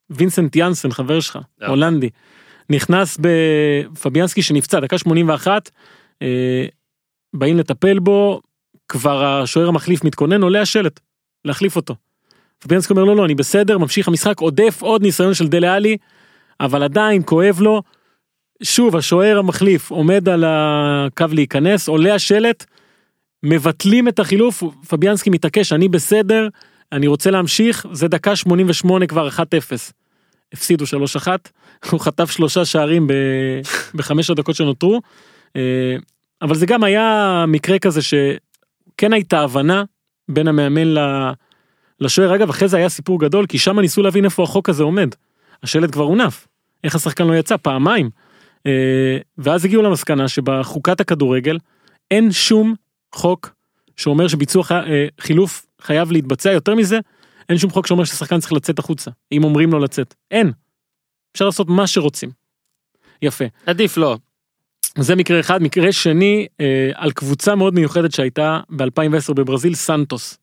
וינסנט יאנסן חבר שלך, אה. הולנדי, נכנס בפביאנסקי שנפצע דקה 81, אה, באים לטפל בו, כבר השוער המחליף מתכונן, עולה השלט, להחליף אותו. פביאנסקי אומר לא לא אני בסדר, ממשיך המשחק, עודף עוד ניסיון של דלה עלי, אבל עדיין כואב לו. שוב השוער המחליף עומד על הקו להיכנס, עולה השלט, מבטלים את החילוף, פביאנסקי מתעקש אני בסדר, אני רוצה להמשיך, זה דקה 88 כבר 1-0. הפסידו 3-1, הוא חטף שלושה שערים ב- בחמש הדקות שנותרו, אה, אבל זה גם היה מקרה כזה שכן הייתה הבנה בין המאמן ל- לשוער, אגב אחרי זה היה סיפור גדול, כי שם ניסו להבין איפה החוק הזה עומד. השלט כבר הונף, איך השחקן לא יצא פעמיים. אה, ואז הגיעו למסקנה שבחוקת הכדורגל אין שום חוק שאומר שביצוע אה, חילוף חייב להתבצע יותר מזה אין שום חוק שאומר ששחקן צריך לצאת החוצה אם אומרים לו לצאת אין. אפשר לעשות מה שרוצים. יפה עדיף לא. זה מקרה אחד מקרה שני אה, על קבוצה מאוד מיוחדת שהייתה ב2010 בברזיל סנטוס.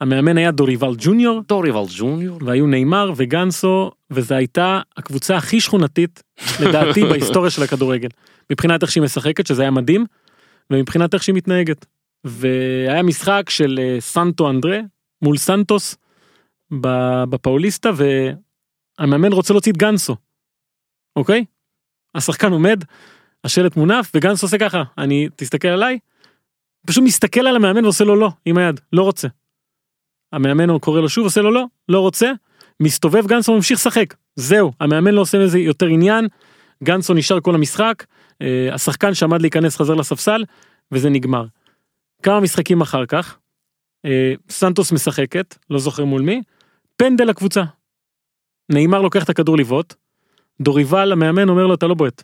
המאמן היה דוריבל ג'וניור דוריבל ג'וניור. והיו נאמר וגנסו וזו הייתה הקבוצה הכי שכונתית לדעתי בהיסטוריה של הכדורגל. מבחינת איך שהיא משחקת, שזה היה מדהים, ומבחינת איך שהיא מתנהגת. והיה משחק של אה, סנטו אנדרה מול סנטוס בפאוליסטה, והמאמן רוצה להוציא את גנסו, אוקיי? השחקן עומד, השלט מונף, וגנץ עושה ככה, אני, תסתכל עליי, פשוט מסתכל על המאמן ועושה לו לא, עם היד, לא רוצה. המאמן קורא לו שוב, עושה לו לא, לא רוצה, מסתובב גנסו ממשיך לשחק, זהו, המאמן לא עושה מזה יותר עניין, גנסו נשאר כל המשחק, אה, השחקן שעמד להיכנס חזר לספסל, וזה נגמר. כמה משחקים אחר כך, אה, סנטוס משחקת, לא זוכר מול מי, פנדל לקבוצה. נעימר לוקח את הכדור לבעוט, דוריבל המאמן אומר לו אתה לא בועט.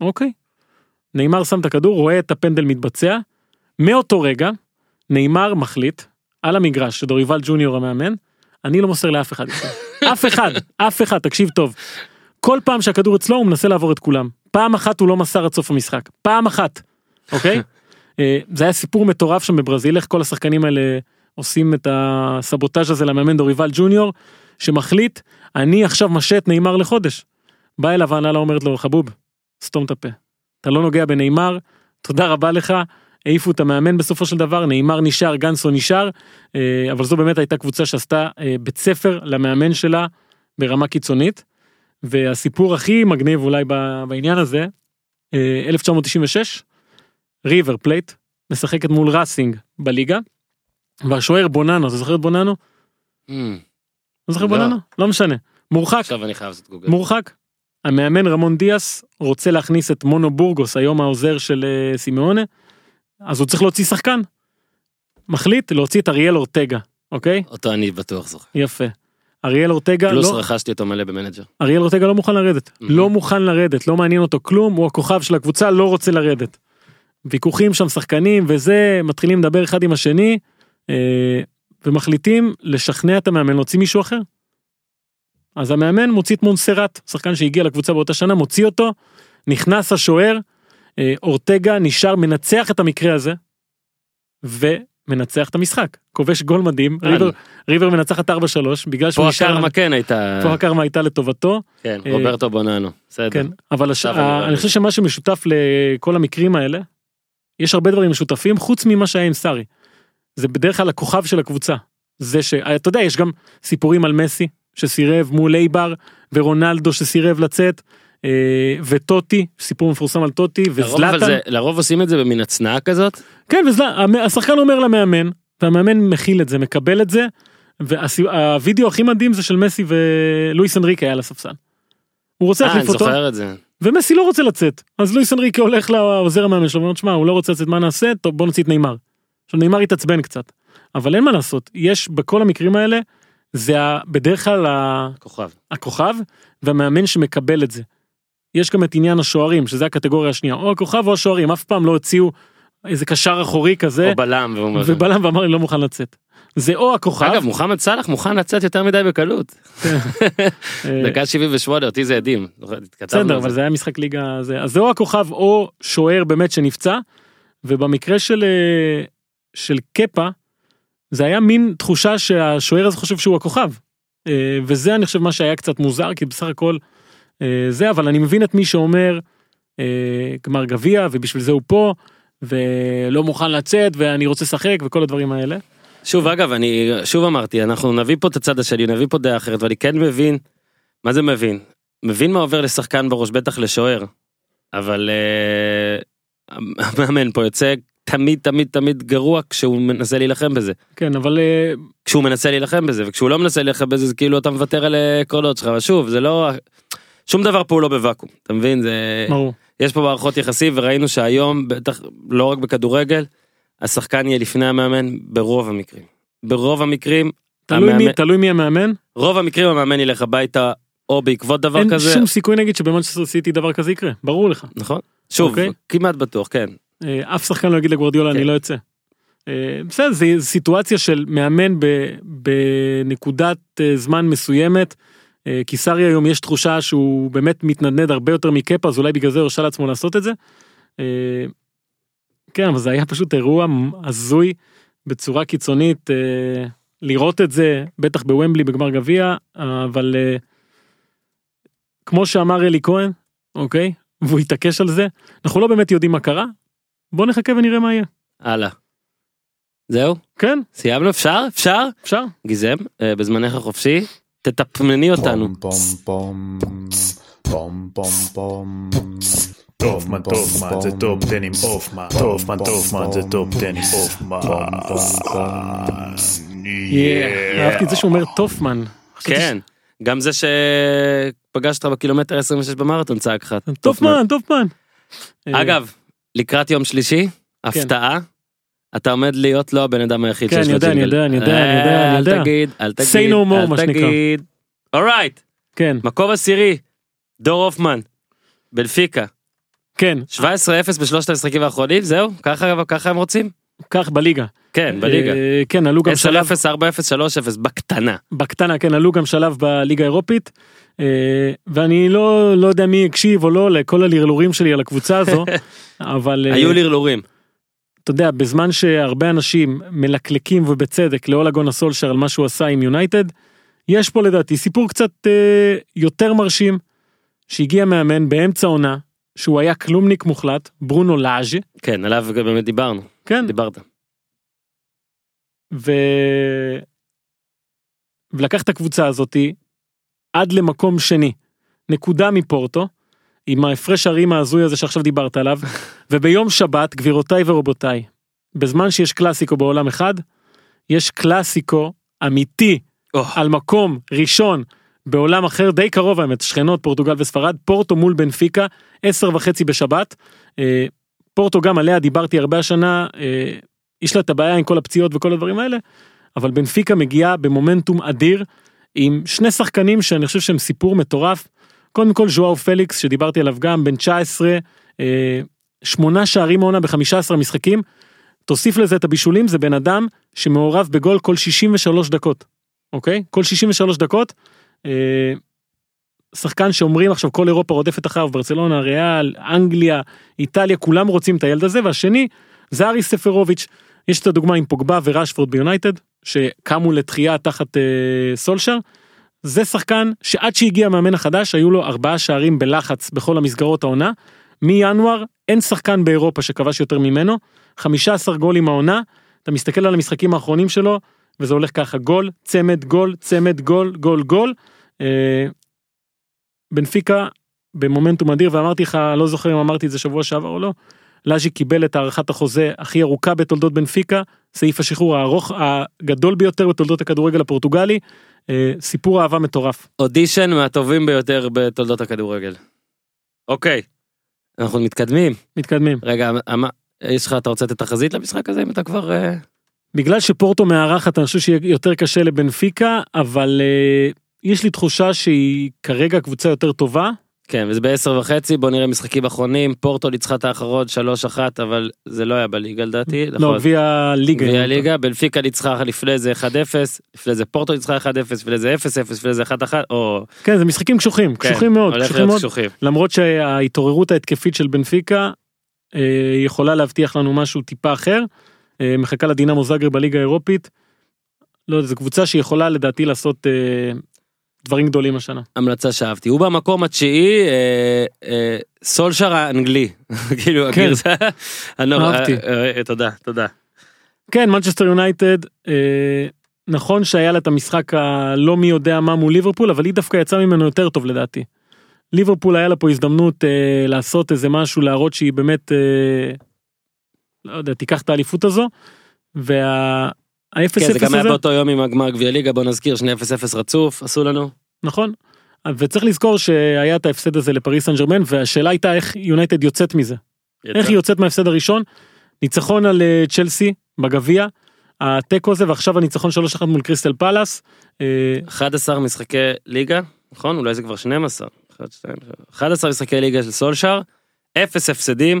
אוקיי. נעימר שם את הכדור, רואה את הפנדל מתבצע, מאותו רגע, נעימר מחליט, על המגרש, שדוריבל ג'וניור המאמן, אני לא מוסר לאף אחד. אף אחד, אף אחד, תקשיב טוב. כל פעם שהכדור אצלו הוא מנסה לעבור את כולם. פעם אחת הוא לא מסר עד סוף המשחק. פעם אחת, אוקיי? אה, זה היה סיפור מטורף שם בברזיל, איך כל השחקנים האלה עושים את הסבוטאז' הזה למאמן דוריבל ג'וניור, שמחליט, אני עכשיו משה את נעימר לחודש. בא אליו ההנהלה אומרת לו, חבוב, סתום את הפה. אתה לא נוגע בנעימר, תודה רבה לך, העיפו את המאמן בסופו של דבר, נעימר נשאר, גאנסו נשאר, אה, אבל זו באמת הייתה קבוצה שעשתה אה, בית ספר למאמן שלה ברמה קיצונית. והסיפור הכי מגניב אולי בעניין הזה, אה, 1996, ריבר פלייט, משחקת מול ראסינג בליגה, והשוער בוננו, אתה זוכר את בוננו? אהמ, לא זוכר לא. בוננו? לא משנה. מורחק, עכשיו אני חייב לעשות גוגל. מורחק. המאמן רמון דיאס רוצה להכניס את מונו בורגוס, היום העוזר של אה, סימאונה, אז הוא צריך להוציא שחקן. מחליט להוציא את אריאל אורטגה, אוקיי? אותו אני בטוח זוכר. יפה. אריאל אורטגה פלוס לא, רכשתי אותו מלא במנג'ר. אריאל אורטגה לא מוכן לרדת. לא מוכן לרדת, לא מעניין אותו כלום, הוא הכוכב של הקבוצה, לא רוצה לרדת. ויכוחים שם שחקנים וזה, מתחילים לדבר אחד עם השני, אה, ומחליטים לשכנע את המאמן להוציא מישהו אחר. אז המאמן מוציא את מונסרט, שחקן שהגיע לקבוצה באותה שנה, מוציא אותו, נכנס השוער, אה, אורטגה נשאר, מנצח את המקרה הזה, ומנצח את המשחק. כובש גול מדהים, ריבר, ריבר מנצחת 4-3, בגלל שהוא פה נשאר, הקרמה כן הייתה, פה הקרמה הייתה לטובתו. כן, אה, רוברטו בוננו, בסדר. כן, אבל הש... אני חושב. שמה שמשותף לכל המקרים האלה, יש הרבה דברים משותפים חוץ ממה שהיה עם סארי. זה בדרך כלל הכוכב של הקבוצה. זה שאתה יודע יש גם סיפורים על מסי שסירב מול אייבר ורונלדו שסירב לצאת אה, וטוטי סיפור מפורסם על טוטי וזלאטן לרוב עושים את זה במין הצנעה כזאת. כן וזלאטן השחקן אומר למאמן והמאמן מכיל את זה מקבל את זה והווידאו הכי מדהים זה של מסי ולואיס אנריקה היה על הספסל. הוא רוצה אה, אני להחליף אותו זוכר את זה. ומסי לא רוצה לצאת אז לואיס אנריקה הולך לעוזר המאמן שלו ואומר שמע הוא לא רוצה לצאת מה נעשה טוב בוא נוציא את נאמר. עכשיו נאמר התעצבן קצת אבל אין מה לעשות יש בכל המקרים האלה זה ה- בדרך כלל ה- כוכב. הכוכב והמאמן שמקבל את זה. יש גם את עניין השוערים שזה הקטגוריה השנייה או הכוכב או השוערים אף פעם לא הוציאו איזה קשר אחורי כזה או בלם. ובלם ואמר לי לא מוכן לצאת. זה או הכוכב אגב, מוחמד סאלח מוכן לצאת יותר מדי בקלות. דקה 78, אותי זה. התכתבנו בסדר אבל זה. היה משחק ליגה זה אז זה או הכוכב או שוער באמת שנפצע ובמקרה של אה, של קפה זה היה מין תחושה שהשוער הזה חושב שהוא הכוכב אה, וזה אני חושב מה שהיה קצת מוזר כי בסך הכל אה, זה אבל אני מבין את מי שאומר גמר גביע ובשביל זה הוא פה ולא מוכן לצאת ואני רוצה לשחק וכל הדברים האלה. שוב, אגב, אני שוב אמרתי, אנחנו נביא פה את הצד השני, נביא פה דעה אחרת, ואני כן מבין, מה זה מבין? מבין מה עובר לשחקן בראש, בטח לשוער, אבל אה, המאמן פה יוצא תמיד תמיד תמיד גרוע כשהוא מנסה להילחם בזה. כן אבל אה, כשהוא מנסה להילחם בזה, וכשהוא לא מנסה להילחם בזה זה כאילו אתה מוותר על עקרונות שלך, אבל שוב, זה לא... שום דבר פה הוא לא בוואקום, אתה מבין? זה... ברור. יש פה מערכות יחסים וראינו שהיום בטח לא רק בכדורגל השחקן יהיה לפני המאמן ברוב המקרים. ברוב המקרים תלוי המאמן- מי תלוי מי המאמן רוב המקרים המאמן ילך הביתה או בעקבות דבר אין כזה שום סיכוי נגיד שבמנצ'סטר סיטי דבר כזה יקרה ברור לך. נכון שוב אוקיי. כמעט בטוח כן אה, אף שחקן לא יגיד לגוורדיולה כן. אני לא יוצא. אה, בסדר זה סיטואציה של מאמן ב- בנקודת אה, זמן מסוימת. כי סארי היום יש תחושה שהוא באמת מתנדנד הרבה יותר מקפה אז אולי בגלל זה הוא הרשה לעצמו לעשות את זה. כן אבל זה היה פשוט אירוע הזוי בצורה קיצונית אה, לראות את זה בטח בוומבלי בגמר גביע אבל אה, כמו שאמר אלי כהן אוקיי והוא התעקש על זה. אנחנו לא באמת יודעים מה קרה. בוא נחכה ונראה מה יהיה. הלאה. זהו? כן, סיימנו? אפשר? אפשר? אפשר. גיזם, אה, בזמנך החופשי, תתפמני אותנו. פום פום פום פום פום טופמן, טופמן, זה טופ 10 עם אופמן. טופמן, טופמן, זה טופ 10 עם אופמן. Yeah. אהבתי את זה שהוא אומר טופמן. כן. גם זה שפגשת בקילומטר 26 במרתון צעק לך. טופמן, טופמן. אה, אגב, לקראת יום שלישי, הפתעה, אתה עומד להיות לא הבן אדם היחיד כן, שיש אני לו יודע, אני ג'ינגל. יודע, אני יודע, אני יודע, אני יודע. אל תגיד, אל תגיד, Say no more, מה שנקרא. תגיד. אורייט, כן, מקום עשירי, דור הופמן, בלפיקה, כן, 17-0 בשלושת המשחקים האחרונים, זהו? ככה ככה הם רוצים? כך בליגה. כן, בליגה. אה, כן, עלו גם 10-0, שלב, 4-0, 3-0, בקטנה. בקטנה, כן, עלו גם שלב בליגה האירופית. אה, ואני לא, לא יודע מי הקשיב או לא לכל הלרלורים שלי על הקבוצה הזו, אבל אה, היו לרלורים. אתה יודע, בזמן שהרבה אנשים מלקלקים ובצדק לאולה גונה סולשר על מה שהוא עשה עם יונייטד, יש פה לדעתי סיפור קצת אה, יותר מרשים, שהגיע מאמן באמצע עונה, שהוא היה כלומניק מוחלט, ברונו לאז', כן, עליו גם באמת דיברנו, כן, דיברת. ו... ולקח את הקבוצה הזאתי עד למקום שני, נקודה מפורטו, עם ההפרש הערים ההזוי הזה שעכשיו דיברת עליו, וביום שבת, גבירותיי ורבותיי, בזמן שיש קלאסיקו בעולם אחד, יש קלאסיקו אמיתי או, על מקום ראשון בעולם אחר, די קרוב האמת, שכנות פורטוגל וספרד, פורטו מול בנפיקה, עשר וחצי בשבת. אה, פורטו גם עליה דיברתי הרבה השנה, אה, יש לה את הבעיה עם כל הפציעות וכל הדברים האלה, אבל בנפיקה מגיעה במומנטום אדיר, עם שני שחקנים שאני חושב שהם סיפור מטורף. קודם כל ז'ואר פליקס שדיברתי עליו גם, בן 19, אה, שמונה שערים העונה ב-15 משחקים. תוסיף לזה את הבישולים, זה בן אדם שמעורב בגול כל 63 דקות, אוקיי? כל 63 דקות. אה, שחקן שאומרים עכשיו כל אירופה רודפת אחריו, ברצלונה, ריאל, אנגליה, איטליה, כולם רוצים את הילד הזה, והשני זה אריס ספרוביץ'. יש את הדוגמה עם פוגבה וראשפורד ביונייטד, שקמו לתחייה תחת אה, סולשר. זה שחקן שעד שהגיע המאמן החדש היו לו ארבעה שערים בלחץ בכל המסגרות העונה. מינואר אין שחקן באירופה שכבש יותר ממנו, 15 גולים העונה, אתה מסתכל על המשחקים האחרונים שלו, וזה הולך ככה גול, צמד, גול, צמד, גול, גול, גול. אה, בנפיקה במומנטום אדיר, ואמרתי לך, לא זוכר אם אמרתי את זה שבוע שעבר או לא, לאז'י קיבל את הארכת החוזה הכי ארוכה בתולדות בנפיקה, סעיף השחרור הארוך הגדול ביותר בתולדות הכדורגל הפורטוגלי, אה, סיפור אהבה מטורף. אודישן מהטובים ביותר בתולדות הכדורגל. אוקיי, אנחנו מתקדמים. מתקדמים. רגע, אמ- יש לך, אתה רוצה לתת תחזית למשחק הזה אם אתה כבר... אה, בגלל שפורטו מארחת אני חושב שיהיה יותר קשה לבנפיקה, אבל אה, יש לי תחושה שהיא כרגע קבוצה יותר טובה. כן, וזה בעשר וחצי, בוא נראה משחקים אחרונים, פורטו ניצחה את האחרון 3-1, אבל זה לא היה בליגה לדעתי. לא, נכון? גביע ליגה. גביע ליגה, בנפיקה ניצחה לפני זה 1-0, לפני זה פורטו ניצחה 1-0, לפני זה 0-0, לפני זה 1-1, או... כן, זה משחקים קשוחים, כן, קשוחים מאוד, קשוחים מאוד. קשוחים. למרות שההתעוררות ההתקפית של בנפיקה אה, יכולה להבטיח לנו משהו טיפה אחר. אה, מחכה לדינמו זאגר בליגה האירופית. לא יודע, זו קבוצה שיכולה לדעתי לעשות אה, דברים גדולים השנה. המלצה שאהבתי. הוא במקום התשיעי, אה, אה, סולשר האנגלי. כאילו, כן. הגרסה... הנור- אהבתי. אה, תודה, תודה. כן, מנצ'סטר יונייטד, נכון שהיה לה את המשחק הלא מי יודע מה מול ליברפול, אבל היא דווקא יצאה ממנו יותר טוב לדעתי. ליברפול היה לה פה הזדמנות אה, לעשות איזה משהו, להראות שהיא באמת, אה, לא יודע, תיקח את האליפות הזו, וה-0-0 כן, זה גם היה הזה, באותו יום עם הגמר גביע ליגה, בוא נזכיר, שני 0-0 רצוף, עשו לנו. נכון, וצריך לזכור שהיה את ההפסד הזה לפריס סן ג'רמן, והשאלה הייתה איך יונייטד יוצאת מזה. איך היא יוצאת מההפסד הראשון? ניצחון על אה, צ'לסי בגביע, התיקו הזה, ועכשיו הניצחון 3-1 מול קריסטל פלאס. אה, 11 משחקי ליגה, נכון? אולי זה כבר 12. 1, 2, 11 משחקי ליגה של סולשר, 0 הפסדים,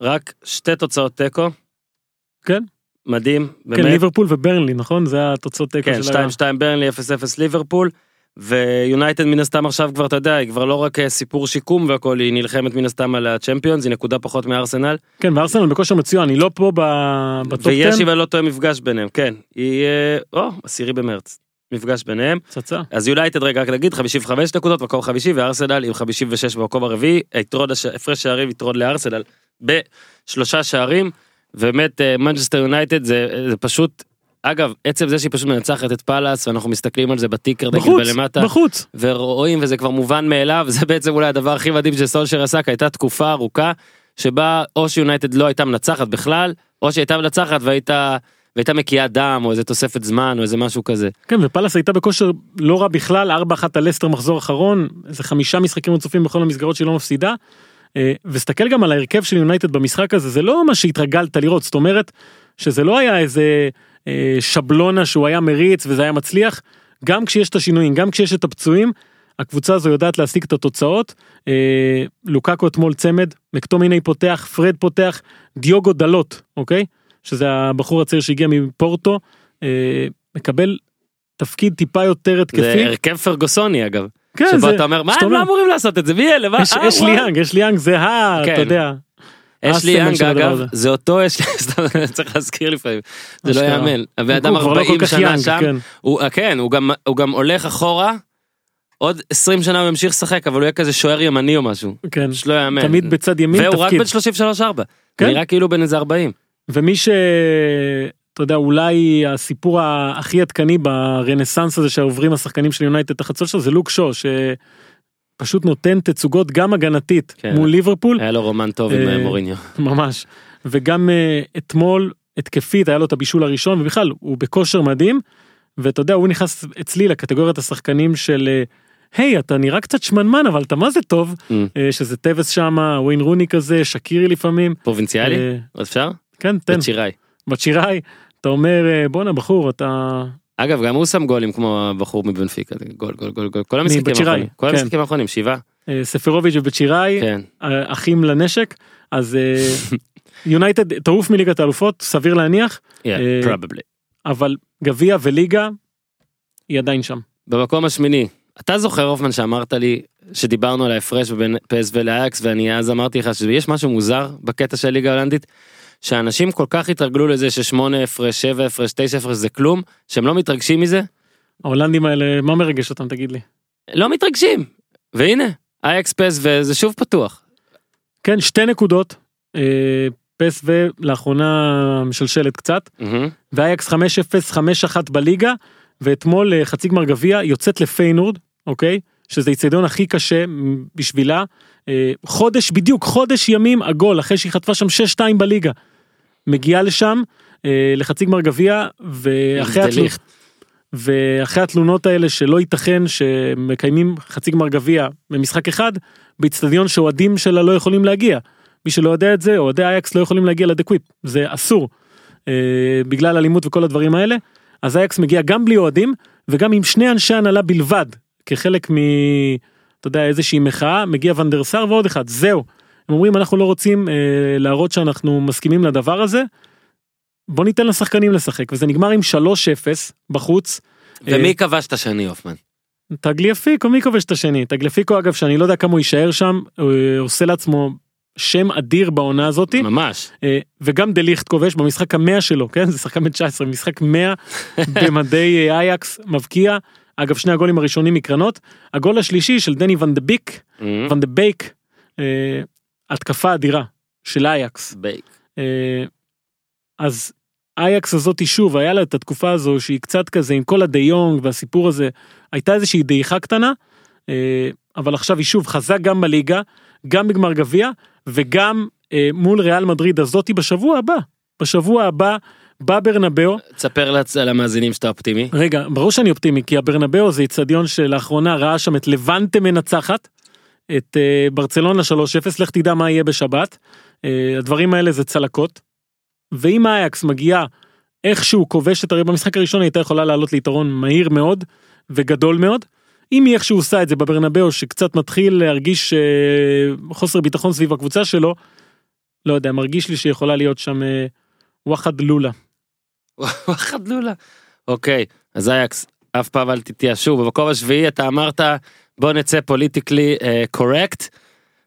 רק שתי תוצאות תיקו. כן. מדהים, כן, באמת. ליברפול וברנלי, נכון? זה התוצאות תיקו כן, של ה... 2-2 ברנלי, 0-0 ליברפול. ויונייטד מן הסתם עכשיו כבר אתה יודע היא כבר לא רק אה, סיפור שיקום והכל היא נלחמת מן הסתם על הצ'מפיונס היא נקודה פחות מארסנל כן, וארסנל בכושר מצוין, היא לא פה ב- בטופ ויש 10. אם אני לא טועה מפגש ביניהם כן היא אה, או עשירי במרץ מפגש ביניהם. פצצה. אז יונייטד רגע רק נגיד 55 נקודות מקום חמישי וארסנל עם 56 במקום הרביעי הפרש שערים יתרון לארסנל בשלושה שערים. באמת מנצ'סטר יונייטד זה, זה פשוט אגב עצם זה שהיא פשוט מנצחת את פאלאס ואנחנו מסתכלים על זה בטיקר נגיד בחוץ, בלמטה בחוץ. ורואים וזה כבר מובן מאליו זה בעצם אולי הדבר הכי מדהים שסולשר כי הייתה תקופה ארוכה שבה או שיונייטד לא הייתה מנצחת בכלל או שהייתה מנצחת והייתה והייתה מקיאה דם או איזה תוספת זמן או איזה משהו כזה. כן, ופאלאס הייתה בכושר לא רע בכלל, 4-1 על לסטר מחזור אחרון, איזה חמישה משחקים רצופים בכל המסגרות שהיא לא מפסידה. אה, וסתכל גם על ההרכב של יונייטד במשחק הזה, זה לא מה שהתרגלת לראות, זאת אומרת, שזה לא היה איזה אה, שבלונה שהוא היה מריץ וזה היה מצליח, גם כשיש את השינויים, גם כשיש את הפצועים, הקבוצה הזו יודעת להשיג את התוצאות. אה, לוקקו אתמול צמד, מקטומיני פותח, פרד פותח, דיוגו דלות, אוקיי? שזה הבחור הצעיר שהגיע מפורטו, מקבל תפקיד טיפה יותר זה התקפי. הרכב פרגוסוני אגב. כן, שבו זה- אתה אומר מה הם לא אמורים לעשות את זה מי אלה מה יש- אה, יש לי וואו." יאנג, יש לי יאנג, זה ה... כן. אתה יודע. אשלי הסמל יאנג אגב. זה אותו אשלי סתם, צריך להזכיר לפעמים זה לא. יאמן הבן אדם כבר לא כל 40 כך שנה שם כן. הוא אה, כן הוא גם הוא גם הולך אחורה. עוד 20 שנה הוא ימשיך לשחק אבל הוא יהיה כזה שוער ימני או משהו. כן. שלא יאמן. תמיד בצד ימין והוא רק תפקיד. בן 33 4. כן. נראה כאילו בן איזה 40. ומי ש... אתה יודע, אולי הסיפור הכי עדכני ברנסאנס הזה שעוברים השחקנים של יונייטד תחת סולשר זה לוק שו, שפשוט נותן תצוגות גם הגנתית כן. מול ליברפול, היה לו רומן טוב עם אה, אה, מוריניו. ממש. וגם אה, אתמול התקפית היה לו את הבישול הראשון ובכלל הוא בכושר מדהים. ואתה יודע הוא נכנס אצלי לקטגוריית השחקנים של היי אתה נראה קצת שמנמן אבל אתה מה זה טוב Mm. שזה טווס שמה ווין רוני כזה שקירי לפעמים. פרובינציאלי? עוד אפשר? כן תן בצ'יראי. בצ'יראי אתה אומר אה, בואנה בחור אתה אגב גם הוא שם גולים כמו הבחור מבנפיקה גול גול גול גול כל המשחקים האחרונים. כל כן. המשחקים האחרונים שבעה. אה, ספרוביץ' ובצ'יראי כן. אה, אחים לנשק אז אה, יונייטד תעוף מליגת האלופות סביר להניח Yeah, אה, probably. אבל גביע וליגה היא עדיין שם. במקום השמיני אתה זוכר הופמן שאמרת לי שדיברנו על ההפרש בין פס ולאייקס ואני אז אמרתי לך שיש משהו מוזר בקטע של הליגה ההולנדית. שאנשים כל כך התרגלו לזה ששמונה הפרש שבע הפרש תשע הפרש זה כלום שהם לא מתרגשים מזה ההולנדים האלה מה מרגש אותם תגיד לי. לא מתרגשים והנה אייקס פס וזה שוב פתוח. כן שתי נקודות. אה, פס ולאחרונה משלשלת קצת מהמם. ואייקס 5-0 5-1 בליגה ואתמול אה, חצי גמר גביע יוצאת לפיינורד אוקיי שזה איצטדיון הכי קשה בשבילה אה, חודש בדיוק חודש ימים עגול אחרי שהיא חטפה שם 6-2 בליגה. מגיעה לשם אה, לחצי גמר גביע ואחרי דליכט. ואחרי התלונות האלה שלא ייתכן שמקיימים חצי גמר גביע במשחק אחד באיצטדיון שאוהדים שלה לא יכולים להגיע. מי שלא יודע את זה אוהדי אייקס לא יכולים להגיע לדה קוויפ זה אסור. אה, בגלל אלימות וכל הדברים האלה אז אייקס מגיע גם בלי אוהדים וגם עם שני אנשי הנהלה בלבד כחלק מ... אתה יודע איזושהי מחאה מגיע ונדרסר ועוד אחד זהו. אומרים אנחנו לא רוצים אה, להראות שאנחנו מסכימים לדבר הזה. בוא ניתן לשחקנים לשחק וזה נגמר עם 3-0 בחוץ. ומי כבש את השני הופמן? טגליאפיקו מי כובש את השני טגליאפיקו אגב שאני לא יודע כמה הוא יישאר שם הוא עושה לעצמו שם אדיר בעונה הזאתי. ממש. אה, וגם דליכט כובש במשחק המאה שלו כן זה שחקן בן 19 משחק 100 במדי אה, אייקס מבקיע אגב שני הגולים הראשונים מקרנות הגול השלישי של דני ון דה התקפה אדירה של אייקס. אה, אז אייקס הזאתי שוב היה לה את התקופה הזו שהיא קצת כזה עם כל הדיונג והסיפור הזה הייתה איזושהי דעיכה קטנה אה, אבל עכשיו היא שוב חזק גם בליגה גם בגמר גביע וגם אה, מול ריאל מדריד הזאתי בשבוע הבא בשבוע הבא בברנבאו תספר למאזינים שאתה אופטימי. רגע ברור שאני אופטימי כי הברנבאו זה איצטדיון שלאחרונה ראה שם את לבנטה מנצחת את אה, ברצלונה 3-0 לך תדע מה יהיה בשבת אה, הדברים האלה זה צלקות. ואם אייקס מגיעה איכשהו כובשת הרי במשחק הראשון הייתה יכולה לעלות ליתרון מהיר מאוד וגדול מאוד. אם היא איכשהו עושה את זה בברנבאו שקצת מתחיל להרגיש אה, חוסר ביטחון סביב הקבוצה שלו. לא יודע מרגיש לי שיכולה להיות שם וואחד לולה. וואחד לולה. אוקיי, אז אייקס, אף פעם אל תתייאשו. במקום השביעי אתה אמרת בוא נצא politically correct.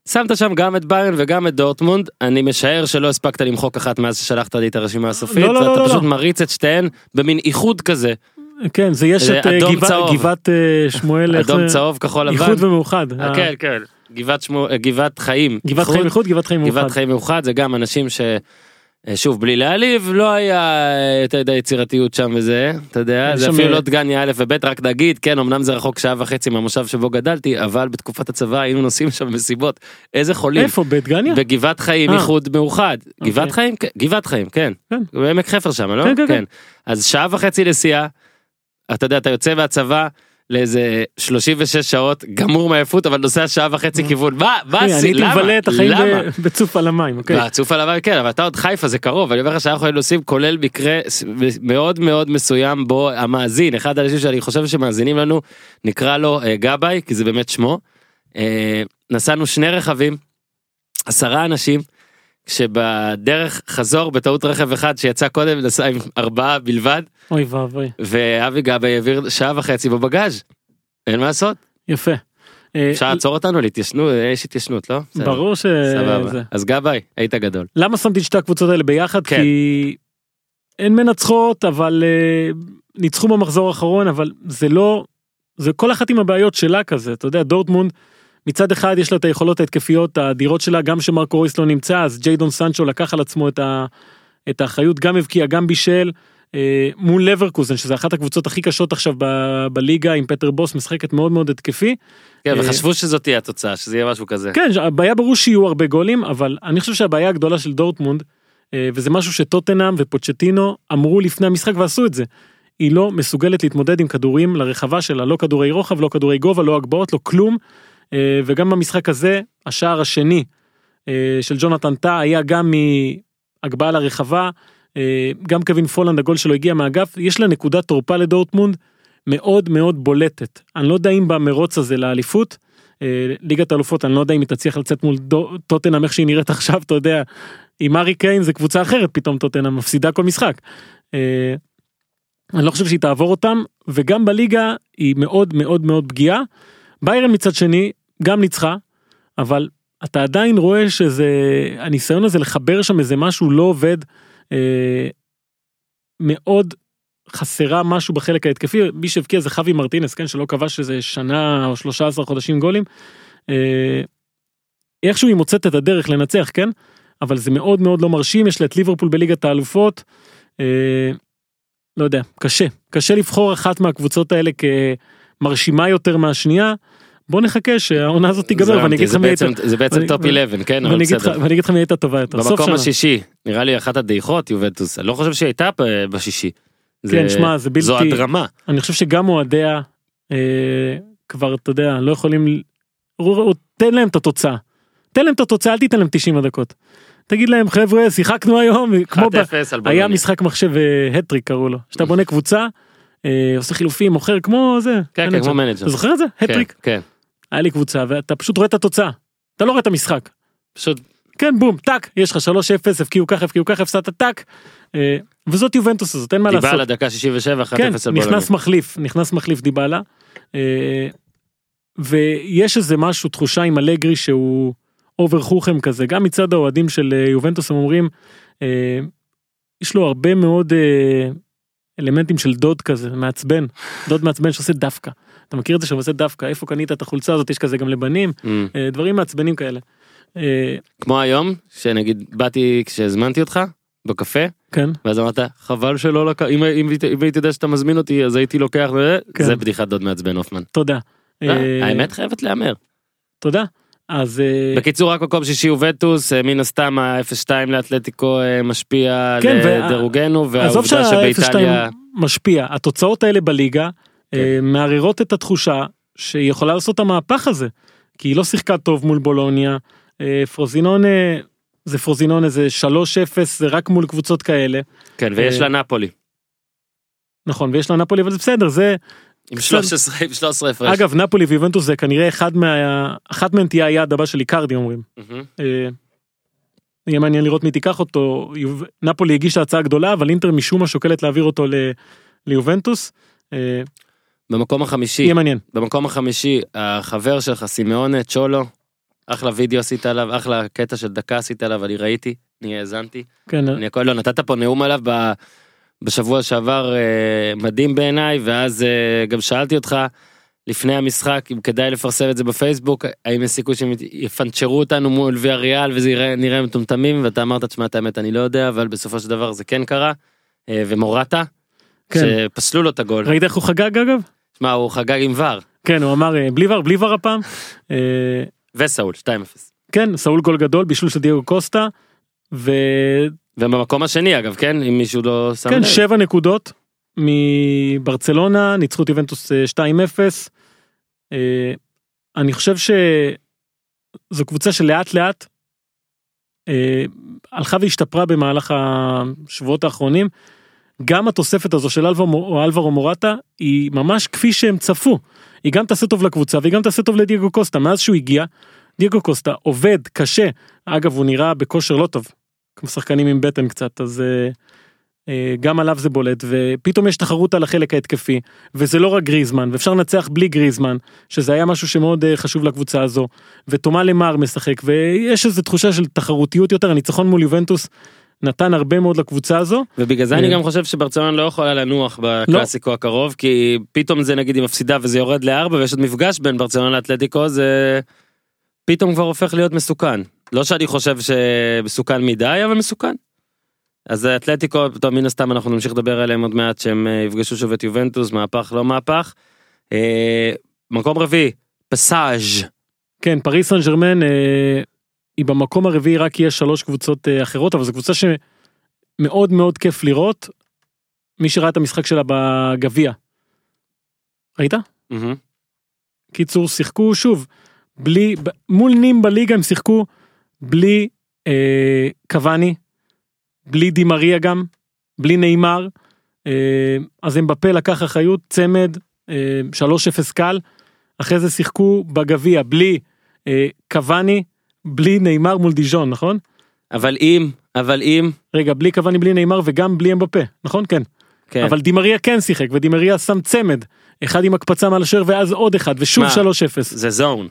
שמת שם גם את ביירן וגם את דורטמונד. אני משער שלא הספקת למחוק אחת מאז ששלחת לי את הרשימה הסופית. לא, לא, אתה לא, לא, פשוט לא. מריץ את שתיהן במין איחוד כזה. כן זה יש את אה, אדום גבעת- צהוב. גבעת אה, שמואל איך אדום זה? צהוב כחול לבן. איחוד ומאוחד. אה, אה, כן כן. גבעת שמו... אה, גבעת חיים. גבעת חיים איחוד גבעת חיים מאוחד. גבעת חיים מאוחד זה גם אנשים ש... אה, שוב בלי להעליב לא היה אה, אתה יודע יצירתיות שם וזה אתה יודע יש זה אפילו אה, לא דגניה א' וב' רק נגיד כן אמנם זה רחוק שעה וחצי מהמושב שבו גדלתי אבל בתקופת הצבא היינו נוסעים שם במסיבות איזה חולים איפה בדגניה? בגבעת חיים. איחוד מאוחד אוקיי. גבעת חיים כן, גבעת חיים כן כן. בעמק חפר שם לא כן, כן, כן. אז שעה וחצי נסיעה אתה יודע אתה יוצא מהצבא. לאיזה 36 שעות גמור מעייפות אבל נוסע שעה וחצי כיוון מה מה אה. אני עשי הייתי למה מבלה את החיים למה בצוף על המים. אוקיי. והצוף על המים כן אבל אתה עוד חיפה זה קרוב אני אומר לך שאנחנו היינו עושים כולל מקרה מאוד מאוד מסוים בו המאזין אחד האנשים שאני חושב שמאזינים לנו נקרא לו אה, גבאי כי זה באמת שמו. אה, נסענו שני רכבים עשרה אנשים. כשבדרך חזור בטעות רכב אחד שיצא קודם נסע עם ארבעה בלבד אוי ואבוי. ואבי גבאי העביר שעה וחצי בבגאז' אין מה לעשות יפה. אה, אפשר לעצור אותנו להתיישנות יש התיישנות לא? ברור ש... סבבה. אז גבאי היית גדול. למה שמתי את שתי הקבוצות האלה ביחד? כן. כי הן מנצחות אבל אה, ניצחו במחזור האחרון אבל זה לא זה כל אחת עם הבעיות שלה כזה אתה יודע דורטמונד מצד אחד יש לה את היכולות ההתקפיות האדירות שלה גם שמרקו רויס לא נמצא אז ג'יידון סנצ'ו לקח על עצמו את, ה, את האחריות גם הבקיע גם בישל. אה, מול לברקוזן שזה אחת הקבוצות הכי קשות עכשיו ב- בליגה עם פטר בוס משחקת מאוד מאוד התקפי. כן, אה, וחשבו שזאת תהיה התוצאה, שזה יהיה משהו כזה. כן, הבעיה ברור שיהיו הרבה גולים, אבל אני חושב שהבעיה הגדולה של דורטמונד, אה, וזה משהו שטוטנאם ופוצ'טינו אמרו לפני המשחק ועשו את זה, היא לא מסוגלת להתמודד עם כדורים לרחבה שלה, לא כדורי רוחב, לא כדורי גובה, לא הגבהות, לא כלום. אה, וגם במשחק הזה, השער השני אה, של ג'ונתן טאה היה גם מהגבהה לרחבה, אה, גם קווין פולנד הגול שלו הגיע מהאגף, יש לה נקודת תורפה לדורטמונד מאוד מאוד בולטת. אני לא יודע אם במרוץ הזה לאליפות, ליגת האלופות אני לא יודע אם היא תצליח לצאת מול טוטנאם איך שהיא נראית עכשיו אתה יודע עם ארי קיין זה קבוצה אחרת פתאום טוטנאם מפסידה כל משחק. אני לא חושב שהיא תעבור אותם וגם בליגה היא מאוד מאוד מאוד פגיעה. ביירן מצד שני גם ניצחה אבל אתה עדיין רואה שזה הניסיון הזה לחבר שם איזה משהו לא עובד אה, מאוד חסרה משהו בחלק ההתקפי מי שהבקיע זה חווי מרטינס כן שלא כבש איזה שנה או 13 חודשים גולים. אה, איכשהו היא מוצאת את הדרך לנצח כן אבל זה מאוד מאוד לא מרשים יש לה את ליברפול בליגת האלופות. אה, לא יודע קשה קשה לבחור אחת מהקבוצות האלה כמרשימה יותר מהשנייה. בוא נחכה שהעונה הזאת תיגמר ואני אגיד לך מי הייתה זה בעצם טופ 11, כן, אבל בסדר. ואני אגיד לך מי הייתה טובה יותר. במקום. השישי, נראה לי אחת הדעיכות, יובנטוס. אני לא חושב שהיא הייתה בשישי. כן, שמע, זה בלתי- זו הדרמה. אני חושב שגם אוהדיה אה, כבר אתה יודע לא יכולים תן להם את התוצאה. תן להם את התוצאה אל תיתן להם 90 הדקות. תגיד להם חבר'ה שיחקנו היום כמו ב... 1-0 על היה. משחק מחשב הטריק קראו לו שאתה בונה קבוצה אה, עושה חילופים מוכר כמו זה. כן, כן. כמו מנג'ר. אתה זוכר את זה? הטריק. כן. היה לי קבוצה ואתה פשוט רואה את התוצאה. אתה לא רואה את המשחק. פשוט כן בום טאק יש לך 3-0 הבקיעו ככה הבקיעו ככה הפסדת טאק. אה, וזאת יובנטוס הזאת אין מה לעשות. דיבלה דקה 67, 1-0 כן. נכנס מחליף, נכנס מחליף דיבלה. אה, ויש איזה משהו, תחושה עם אלגרי שהוא over חוכם כזה, גם מצד האוהדים של אה, יובנטוס הם אומרים, אה, יש לו הרבה מאוד אלמנטים של דוד כזה, מעצבן, דוד מעצבן שעושה דווקא. אתה מכיר את זה שהוא עושה דווקא, איפה קנית את החולצה הזאת, יש כזה גם לבנים, Mm. אה, דברים מעצבנים כאלה. אה, כמו היום, שנגיד באתי כשהזמנתי אותך, בקפה, כן, ואז אמרת, חבל שלא לקח, אם אם- אם הייתי יודע שאתה מזמין אותי, אז הייתי לוקח, כן. זה בדיחת דוד מעצבן הופמן. תודה. אה, אה, האמת חייבת להיאמר. תודה. אז אה, בקיצור רק מקום שישי יובנטוס אה, מן הסתם ה-0-2 לאתלטיקו משפיע כן, על וה- דירוגנו עזוב והעובדה שה-0-2 שבאיטליה משפיע התוצאות האלה בליגה כן. אה, מערערות את התחושה שהיא יכולה לעשות את המהפך הזה כי היא לא שיחקה טוב מול בולוניה אה, פרוזינונה זה פרוזינונה זה 3-0 זה רק מול קבוצות כאלה כן ויש אה, לה נפולי נכון ויש לה נפולי אבל זה בסדר זה עם בסדר. 13 עם 13 הפרש. אגב נפולי ויובנטוס זה כנראה אחד מה... אחת מהן תהיה היעד הבא של איקרדי אומרים. יהיה מעניין לראות מי תיקח אותו נפולי הגישה הצעה גדולה אבל אינטר משום מה שוקלת להעביר אותו. ליובנטוס. אה, במקום החמישי יהיה מעניין. במקום החמישי החבר שלך סימאונה צ'ולו. אחלה וידאו עשית עליו אחלה קטע של דקה עשית עליו אני ראיתי אני האזנתי כן, אני הכל לא נתת פה נאום עליו ב... בשבוע שעבר אה, מדהים בעיניי, ואז אה, גם שאלתי אותך לפני המשחק אם כדאי לפרסם את זה בפייסבוק, האם יש סיכוי שהם יפנצ'רו אותנו מול ויה ריאל וזה יראה, נראה מטומטמים, ואתה אמרת, תשמע את האמת אני לא יודע, אבל בסופו של דבר זה כן קרה, אה, ומורטה, כן. שפסלו לו את הגול, ראית איך הוא חגג אגב? שמע הוא חגג עם ור, כן, הוא אמר אה, בלי ור, בלי ור הפעם. אה, וסאול 2-0. כן, סאול גול גדול, בישול של דייגו קוסטה. וכן, ובמקום השני אגב, כן? אם מישהו לא שם לב. שבע נקודות מברצלונה, ניצחו את יובנטוס אה, 2-0. אה, אני חושב שזו קבוצה שלאט לאט הלכה והשתפרה במהלך השבועות האחרונים. גם התוספת הזו של אלברו, מורטה היא ממש כפי שהם צפו. היא גם תעשה טוב לקבוצה והיא גם תעשה טוב לדייגו קוסטה. מאז שהוא הגיע, דייגו קוסטה עובד קשה. אגב, הוא נראה בכושר לא טוב. כמו שחקנים עם בטן קצת, אז אה, אה, גם עליו זה בולט, ופתאום יש תחרות על החלק ההתקפי, וזה לא רק גריזמן, ואפשר לנצח בלי גריזמן, שזה היה משהו שמאוד אה, חשוב לקבוצה הזו, ותומה למר משחק, ויש איזו תחושה של תחרותיות יותר, הניצחון מול יובנטוס נתן הרבה מאוד לקבוצה הזו. ובגלל זה אני אה. גם חושב שברצלונה לא יכולה לנוח בקלאסיקו הקרוב כי פתאום זה נגיד היא מפסידה וזה יורד לארבע ויש עוד מפגש בין ברצלונה לאתלטיקו זה פתאום כבר הופך להיות מסוכן לא שאני חושב שמסוכן מדי אבל מסוכן. אז אתלטיקו טוב מן הסתם אנחנו נמשיך לדבר עליהם עוד מעט שהם אה, יפגשו שוב את יובנטוס מהפך לא מהפך. אה, מקום רביעי פסאז' כן, פריס סן ג'רמן אה, היא במקום הרביעי רק יש שלוש קבוצות אה, אחרות, אבל זו קבוצה שמאוד מאוד כיף לראות. מי שראה את המשחק שלה בגביע. ראית? מהמם. קיצור שיחקו שוב בלי מול נים בליגה הם שיחקו בלי אה, קוואני בלי דימריה גם בלי נאמר אה, אז אמבפה לקח אחריות צמד אה, 3-0 קל אחרי זה שיחקו בגביע בלי אה, קוואני בלי נאמר מול דיז'ון נכון אבל אם אבל אם רגע בלי קוואני בלי נאמר וגם בלי אמבפה נכון כן כן. אבל דימריה כן שיחק ודימריה שם צמד אחד עם הקפצה מעל השוער ואז עוד אחד ושוב מה? 3-0 זה זון.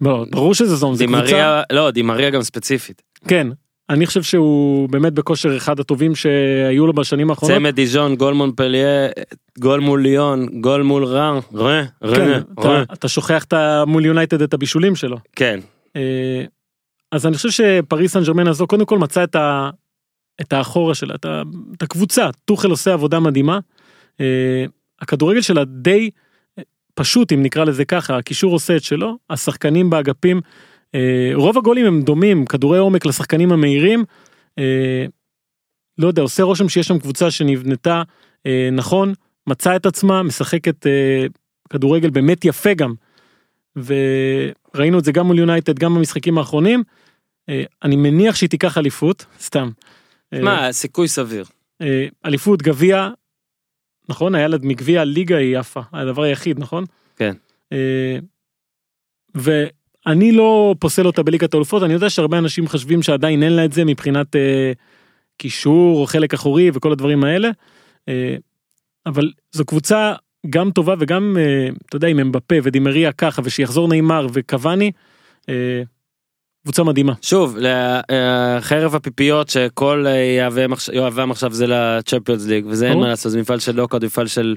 לא, ברור שזה זון, זה קבוצה, דימריה לא דימריה גם ספציפית. כן, אני חושב שהוא באמת בכושר אחד הטובים שהיו לו בשנים האחרונות, צמד דיז'ון, גול מונפליה, גול מול ליון, גול מול רן, רה, כן, רה, אתה, שוכח את מול יונייטד את הבישולים שלו, כן. אז אני חושב שפריס סן ג'רמן הזו קודם כל מצא את, ה, את האחורה שלה, את, ה, את הקבוצה, טוחל עושה עבודה מדהימה, אה, הכדורגל שלה די אה, פשוט אם נקרא לזה ככה, הקישור עושה את שלו, השחקנים באגפים, אה, רוב הגולים הם דומים, כדורי עומק לשחקנים המהירים, אה, לא יודע, עושה רושם שיש שם קבוצה שנבנתה אה, נכון, מצאה את עצמה, משחקת אה, כדורגל באמת יפה גם. וראינו את זה גם מול יונייטד, גם במשחקים האחרונים. אה, אני מניח שהיא תיקח אליפות, סתם. אה, מה, סיכוי סביר. אה, אליפות, גביע, נכון? היה לה מגביע הליגה היא יפה, הדבר היחיד, נכון? כן. אה, ואני לא פוסל אותה בליגת האלופות, אני יודע שהרבה אנשים חושבים שעדיין אין לה את זה מבחינת אה, קישור או חלק אחורי וכל הדברים האלה. אה, אבל זו קבוצה גם טובה וגם, אה, אתה יודע, עם אמבפה ודימריה ככה, ושיחזור נאמר וקוואני, אה, קבוצה מדהימה. שוב, אה, חרב הפיפיות שכל יהבם עכשיו- זה לצ'מפיונס ליג, וזה אין. מה לעשות, זה מפעל של לוקארד, מפעל של...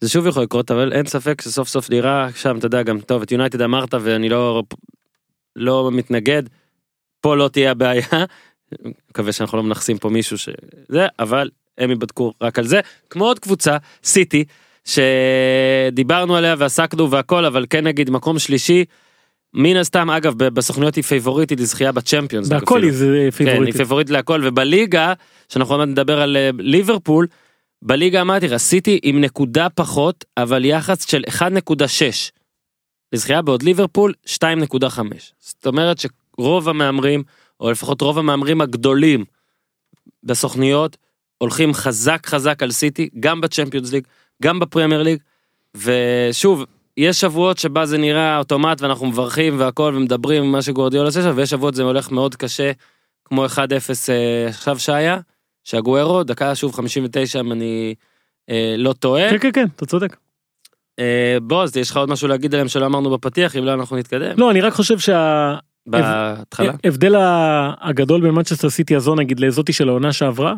זה שוב יכול לקרות, אבל אין ספק שסוף סוף נראה שם, אתה יודע, גם טוב, את יונייטד אמרת ואני לא לא מתנגד, פה לא תהיה הבעיה, מקווה שאנחנו לא מנכסים פה מישהו שזה, אבל הם יבדקו רק על זה, כמו עוד קבוצה, סיטי, שדיברנו עליה ועסקנו והכל, אבל כן נגיד מקום שלישי, מן הסתם אגב בסוכניות היא favorite ית לזכייה בצ'מפיונס. בהכל אפילו. היא זה כן, היא. פייבוריטית להכל ובליגה שאנחנו עוד מעט נדבר על אה, ליברפול בליגה אמרתי רסיתי עם נקודה פחות אבל יחס של 1.6 לזכייה בעוד ליברפול 2.5 זאת אומרת שרוב המהמרים או לפחות רוב המהמרים הגדולים בסוכניות הולכים חזק חזק על סיטי גם בצ'מפיונס ליג גם בפרמייר ליג. ושוב יש שבועות שבה זה נראה אוטומט ואנחנו מברכים והכל ומדברים מה שגורדיאל עושה שם ויש שבועות זה הולך מאוד קשה כמו 1-0 אה, עכשיו שהיה שהגוארו דקה שוב 59 אם אני אה, לא טועה. כן כן כן אתה צודק. אה, בועז יש לך עוד משהו להגיד עליהם שלא אמרנו בפתיח? אם לא אנחנו נתקדם. לא אני רק חושב שה... בהתחלה. ההבדל ה- הגדול בין מנצ'סטר סיטי הזו נגיד לזאתי של העונה שעברה,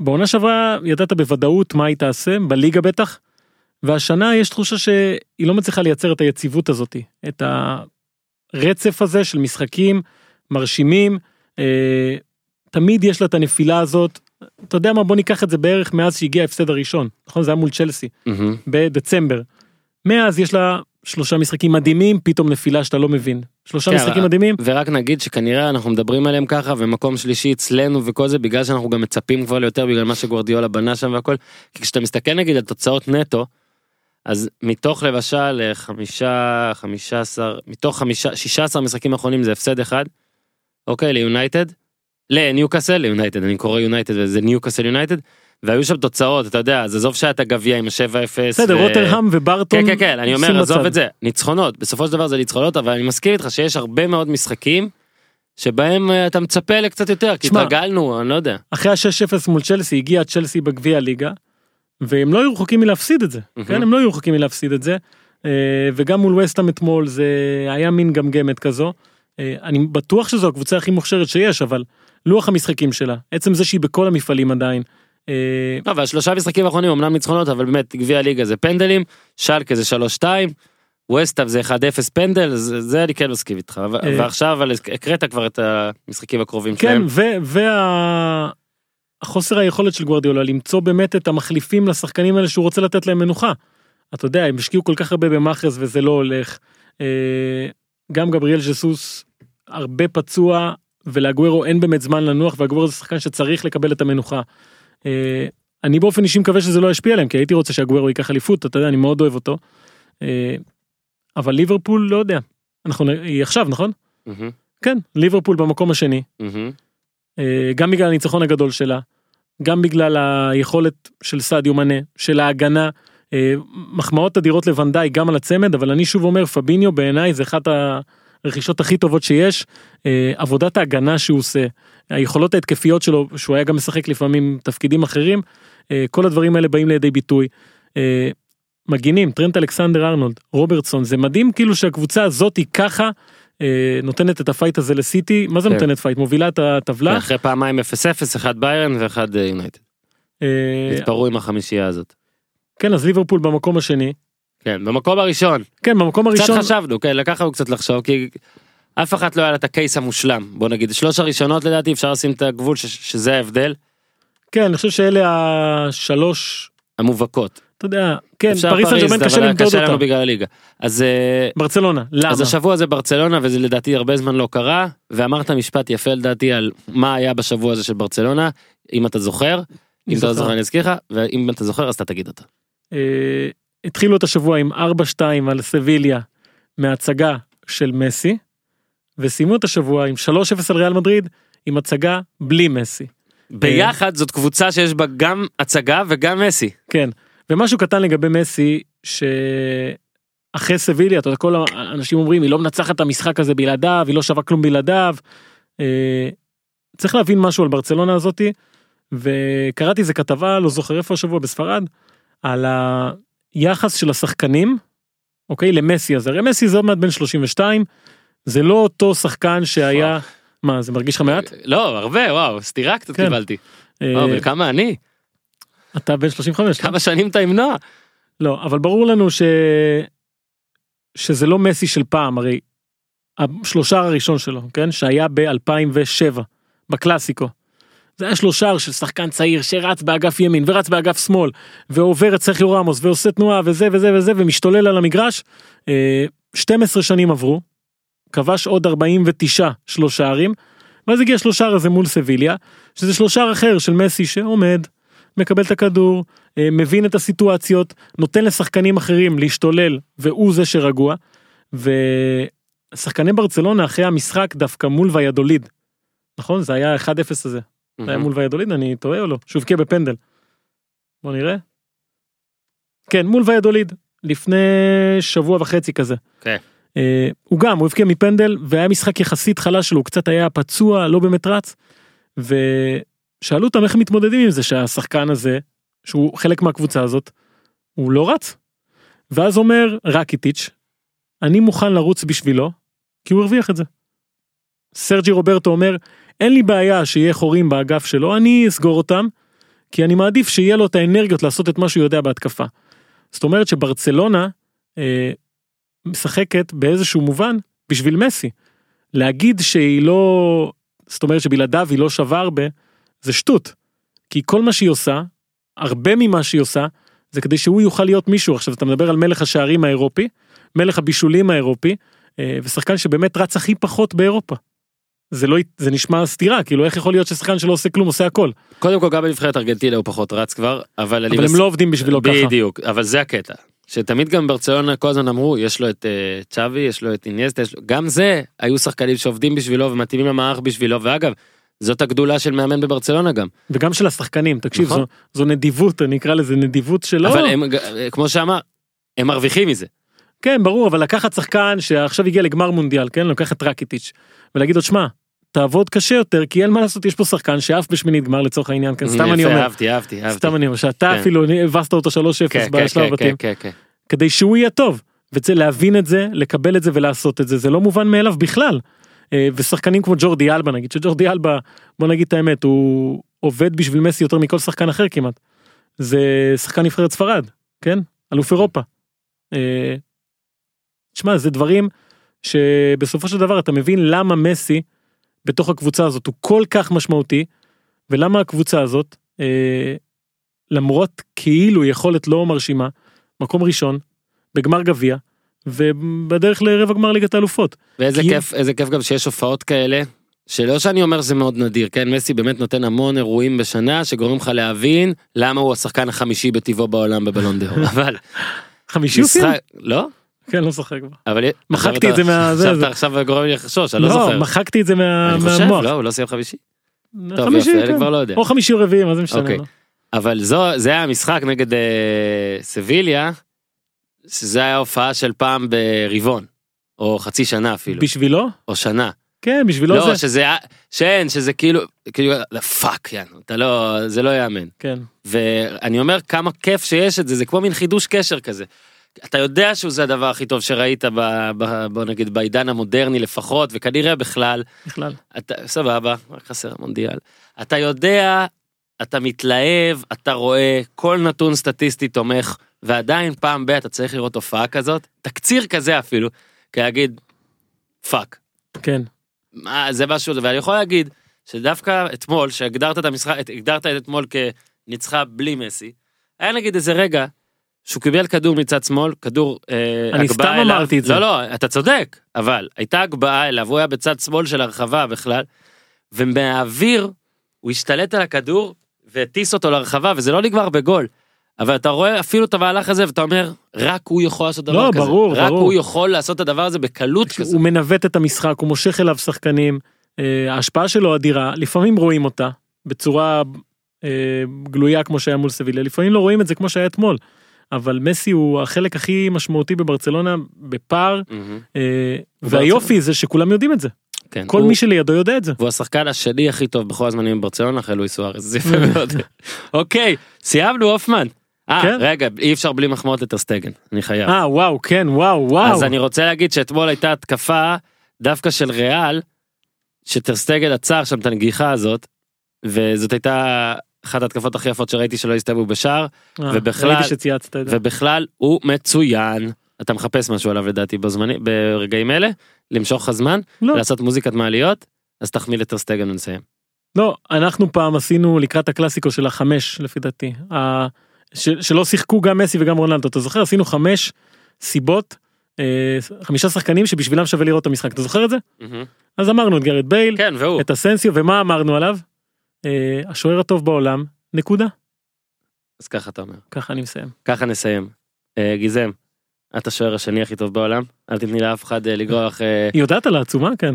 בעונה שעברה ידעת בוודאות מה היא תעשה, בליגה בטח, והשנה יש תחושה שהיא לא מצליחה לייצר את היציבות הזאת, את הרצף הזה של משחקים מרשימים, אה, תמיד יש לה את הנפילה הזאת, אתה יודע מה, בוא ניקח את זה בערך מאז שהגיע ההפסד הראשון, נכון? זה היה מול צ'לסי, מהמם. בדצמבר. מאז יש לה שלושה משחקים מדהימים, פתאום נפילה שאתה לא מבין. שלושה כן, משחקים אבל- מדהימים, ורק נגיד שכנראה אנחנו מדברים עליהם ככה ומקום שלישי אצלנו וכל זה בגלל שאנחנו גם מצפים כבר ליותר בגלל מה שגוורדיולה בנה שם והכל. כי כשאתה מסתכל נגיד על תוצאות נטו. אז מתוך למשל אה, חמישה חמישה עשר מתוך חמישה שישה עשר משחקים האחרונים זה הפסד אחד. אוקיי ליונייטד. לניוקאסל ליונייטד אני קורא יונייטד וזה ניוקאסל יונייטד. והיו שם תוצאות אתה יודע אז עזוב שהיה את הגביע עם ה-7-0. בסדר, ו- רוטרהם וברטון, כן כן כן אני אומר עזוב בצד. את זה ניצחונות בסופו של דבר זה ניצחונות אבל אני מסכים איתך שיש הרבה מאוד משחקים. שבהם אה, אתה מצפה לקצת יותר כי התרגלנו אני לא יודע. אחרי ה-6-0 מול צ'לסי הגיע צ'לסי בגביע הליגה והם לא היו רחוקים מלהפסיד את זה. כן הם לא היו רחוקים מלהפסיד את זה אה, וגם מול וסטאם אתמול זה היה מין גמגמת כזו. אה, אני בטוח שזו הקבוצה הכי מוכשרת שיש אבל לוח המשחקים שלה עצם זה שהיא בכל המפעלים עדיין. אה, לא, והשלושה משחקים האחרונים אמנם ניצחונות אבל באמת גביע הליגה זה פנדלים שלקה זה 3-2. ווסטאב זה 1-0 פנדל זה, זה אני כן מסכים איתך אה. ועכשיו אבל הקראת כבר את המשחקים הקרובים כן שלהם. והחוסר היכולת של גוורדיולה למצוא באמת את המחליפים לשחקנים האלה שהוא רוצה לתת להם מנוחה. אתה יודע הם השקיעו כל כך הרבה במאחז וזה לא הולך. אה, גם גבריאל ז'סוס הרבה פצוע ולאגוורו אין באמת זמן לנוח והגוורו זה שחקן שצריך לקבל את המנוחה. אה, אני באופן אישי מקווה שזה לא ישפיע עליהם כי הייתי רוצה שהגוורו ייקח אליפות אתה יודע אני מאוד אוהב אותו. אה, אבל ליברפול לא יודע. אנחנו היא עכשיו נכון? מהמם, כן ליברפול במקום השני. אה, גם בגלל הניצחון הגדול שלה, גם בגלל היכולת של סעדיו מנה, של ההגנה, מחמאות אדירות לוונדאי גם על הצמד, אבל אני שוב אומר פביניו בעיניי זה אחת הרכישות הכי טובות שיש, אה, עבודת ההגנה שהוא עושה, היכולות ההתקפיות שלו, שהוא היה גם משחק לפעמים תפקידים אחרים, אה, כל הדברים האלה באים לידי ביטוי. אה, מגינים, טרנט אלכסנדר ארנולד, רוברטסון, זה מדהים כאילו שהקבוצה הזאת היא ככה נותנת את ה fight הזה לסיטי, מה זה כן. נותנת פייט? מובילה את הטבלה. אחרי פעמיים 0-0 אחד ביירן ואחד יונייטד. התפרעו עם החמישייה הזאת. כן אז ליברפול במקום השני. כן במקום הראשון כן במקום קצת הראשון. חשבנו כן לקח לנו קצת לחשוב כי אף אחת לא היה לה את ה case המושלם בוא נגיד שלוש הראשונות לדעתי אפשר לשים את הגבול ש- שזה ההבדל כן אני חושב שאלה השלוש. המובהקות. אתה יודע כן פריס סן ג'רמן קשה היה למדוד קשה לנו אותה. בגלל הליגה. אז אה, ברצלונה למה? אז השבוע זה ברצלונה וזה לדעתי הרבה זמן לא קרה ואמרת משפט יפה לדעתי על מה היה בשבוע הזה של ברצלונה אם אתה זוכר. אם אתה לא זוכר. זוכר אני אזכיר לך ואם אתה זוכר אז אתה תגיד אותה. התחילו את השבוע עם 4-2 על סביליה מהצגה של מסי. וסיימו את השבוע עם 3-0 על ריאל מדריד עם הצגה בלי מסי. ביחד זאת קבוצה שיש בה גם הצגה וגם מסי. כן ומשהו קטן לגבי מסי שאחרי סביליה אתה יודע כל האנשים אומרים היא לא מנצחת את המשחק הזה בלעדיו היא לא שווה כלום בלעדיו. אה, צריך להבין משהו על ברצלונה הזאתי וקראתי איזה כתבה לא זוכר איפה השבוע בספרד על היחס של השחקנים אוקיי למסי הזה הרי מסי זה עוד מעט בן 32 זה לא אותו שחקן שהיה מה זה מרגיש לך מעט לא הרבה וואו סטירה קצת כן. קיבלתי. אה, וואו, אבל כמה אני אתה בן 35 כמה שנים אתה עם נועה. לא, אבל ברור לנו ש... שזה לא מסי של פעם, הרי השלושה הראשון שלו, כן? שהיה ב-2007, בקלאסיקו. זה היה שלושה של שחקן צעיר שרץ באגף ימין ורץ באגף שמאל ועובר את סרחיו רמוס ועושה תנועה וזה וזה וזה ומשתולל על המגרש. אה, 12 שנים עברו, כבש עוד 49 שלושה ערים, ואז הגיע שלושה הזה מול סביליה, שזה שלושה אחר של מסי שעומד, מקבל את הכדור, אה, מבין את הסיטואציות, נותן לשחקנים אחרים להשתולל, והוא זה שרגוע. ושחקני ברצלונה אחרי המשחק דווקא מול ויאדוליד. נכון? זה היה 1-0 הזה. זה היה מול ויאדוליד, אני טועה או לא? שהוא הבקיע בפנדל. בוא נראה. כן, מול ויאדוליד. לפני שבוע וחצי כזה. כן. אה, הוא גם, הוא הבקיע מפנדל, והיה משחק יחסית חלש שלו, הוא קצת היה פצוע, לא באמת רץ. ושאלו אותם איך הם מתמודדים עם זה שהשחקן הזה, שהוא חלק מהקבוצה הזאת, הוא לא רץ. ואז אומר רקיטיץ', אני מוכן לרוץ בשבילו, כי הוא הרוויח את זה. סרג'י רוברטו אומר, אין לי בעיה שיהיה חורים באגף שלו, אני אסגור אותם, כי אני מעדיף שיהיה לו את האנרגיות לעשות את מה שהוא יודע בהתקפה. זאת אומרת שברצלונה אה, משחקת באיזשהו מובן בשביל מסי. להגיד שהיא לא, זאת אומרת שבלעדיו היא לא שווה הרבה, זה שטות. כי כל מה שהיא עושה, הרבה ממה שהיא עושה, זה כדי שהוא יוכל להיות מישהו. עכשיו אתה מדבר על מלך השערים האירופי, מלך הבישולים האירופי, אה, ושחקן שבאמת רץ הכי פחות באירופה. זה לא, זה נשמע סתירה, כאילו איך יכול להיות ששחקן שלא עושה כלום עושה הכל. קודם כל גם בנבחרת ארגנטינה הוא פחות רץ כבר, אבל. אבל הם מס- לא עובדים בשבילו ככה. בדיוק, אבל זה הקטע. שתמיד גם ברצלונה כל הזמן אמרו, יש לו את אה, צ'אבי, יש לו את איניאסטה, יש לו... גם זה, היו שחקנים שעובדים בשבילו ומתאימים למערך בשבילו, ואגב, זאת הגדולה של מאמן בברצלונה גם. וגם של השחקנים, תקשיב, נכון. זו, זו נדיבות, אני אקרא לזה נדיבות שלא... אבל הם, ג- כמו שאמר, הם מרוויחים מזה. כן, ברור, אבל לקחת שחקן שעכשיו הגיע לגמר מונדיאל, כן, לוקח את רקיטיץ', ולהגיד לו, שמע, תעבוד קשה יותר, כי אין מה לעשות, יש פה שחקן שעף בשמינית גמר לצורך העניין, כן, סתם אני אומר, אהבתי, אהבתי, אהבתי. סתם אני אומר, שאתה כן. אפילו הבסת אותו 3-0 כן, בשלב כן, הבתים, כן, כן, כן. כדי שהוא יהיה טוב, וצריך להבין את זה, לקבל את זה ולעשות את זה, זה לא מובן מאליו בכלל. אה, ושחקנים כמו ג'ורדי אלבה נגיד, שג'ורדי אלבה, בוא נגיד את האמת, הוא עובד בשביל מסי יותר מכל שחקן אחר כמעט. זה שחקן נבחרת ספרד, כן? אלוף אירופה. תשמע, זה דברים שבסופו של דבר אתה מבין למה מסי בתוך הקבוצה הזאת הוא כל כך משמעותי, ולמה הקבוצה הזאת, אה, למרות כאילו יכולת לא מרשימה, מקום ראשון, בגמר גביע, ובדרך לרבע גמר ליגת האלופות. ואיזה כי- כיף, איזה כיף גם שיש הופעות כאלה, שלא שאני אומר שזה מאוד נדיר, כן, מסי באמת נותן המון אירועים בשנה שגורמים לך להבין למה הוא השחקן החמישי בטבעו בעולם בבלון אבל חמישי? משחק, לא? כן, לא זוכר כבר. אבל מחקתי את זה מה- עכשיו. אתה עכשיו גורם לי לחשוש, אני לא לא, זוכר. מחקתי את זה מה- אני חושב, מהמוח. לא, הוא לא סיים חמישי? טוב, חמישי, יופי, אני כן. כבר לא יודע. או חמישי או רביעי, מה זה משנה. אוקיי. לא? אבל זה היה המשחק נגד אה, סביליה, שזה היה הופעה של פעם ברבעון, או חצי שנה אפילו, בשבילו? או שנה. כן, בשבילו לא, זה. שזה היה, שאין, שזה כאילו, כאילו, fuck, you know, אתה לא, זה לא יאמן. כן. ואני אומר כמה כיף שיש את זה, זה כמו מין חידוש קשר כזה. אתה יודע שזה הדבר הכי טוב שראית, ב, ב, בוא נגיד, בעידן המודרני לפחות, וכנראה בכלל, בכלל. אתה, סבבה, רק חסר המונדיאל. אתה יודע, אתה מתלהב, אתה רואה, כל נתון סטטיסטי תומך, ועדיין פעם ב- אתה צריך לראות הופעה כזאת, תקציר כזה אפילו, כי להגיד, fuck. כן. מה, זה משהו, ואני יכול להגיד, שדווקא אתמול, שהגדרת את המשחק, הגדרת את אתמול כניצחה בלי מסי, היה נגיד איזה רגע, שהוא קיבל כדור מצד שמאל, כדור אה, אני סתם אליו. אמרתי את זה. לא, לא, אתה צודק, אבל הייתה הגבהה אליו, הוא היה בצד שמאל של הרחבה בכלל, ומהאוויר הוא השתלט על הכדור והטיס אותו לרחבה, וזה לא נגמר בגול. אבל אתה רואה אפילו את המהלך הזה ואתה אומר, רק הוא יכול לעשות דבר לא, כזה. ברור, רק ברור. הוא יכול לעשות את הדבר הזה בקלות כזה. הוא מנווט את המשחק, הוא מושך אליו שחקנים, אה, ההשפעה שלו אדירה, לפעמים רואים אותה בצורה אה, גלויה כמו שהיה מול סביליה, לפעמים לא רואים את זה כמו שהיה אתמול. אבל מסי הוא החלק הכי משמעותי בברצלונה בפער. אה, והיופי זה שכולם יודעים את זה, כן, כל הוא- מי שלידו יודע את זה. והוא השחקן השני הכי טוב בכל הזמנים בברצלונה אחרי לואיס סוארז, זה יפה מאוד. אוקיי, סיימנו הופמן. אה, כן. רגע, אי אפשר בלי מחמאות לטרסטגן, אני חייב. אה וואו כן וואו וואו. אז אני רוצה להגיד שאתמול הייתה התקפה דווקא של ריאל, שטרסטגן עצר שם את הנגיחה הזאת, וזאת הייתה אחת ההתקפות הכי יפות שראיתי שלא הסתיימו בשער, אה, ובכלל-. ובכלל הוא מצוין. אתה מחפש משהו עליו לדעתי בזמני, ברגעים אלה, למשוך לך זמן, לא. לעשות מוזיקת מעליות, אז תחמיא לטרסטגן ונסיים. לא, אנחנו פעם עשינו לקראת הקלאסיקו של החמש לפי דעתי. ה... ש... שלא שיחקו גם מסי וגם רונלדו, אתה זוכר? עשינו חמש סיבות, אה, חמישה שחקנים שבשבילם שווה לראות את המשחק, אתה זוכר את זה? אז אמרנו את גרד בייל, כן, והוא. את אסנסיו, ומה אמרנו עליו? אה, השוער הטוב בעולם, נקודה. אז ככה אתה אומר. ככה אני מסיים. ככה נסיים. אה, גיזם, את השוער השני הכי טוב בעולם, אל תתני לאף אחד אה. אה, היא יודעת על העצומה? כן.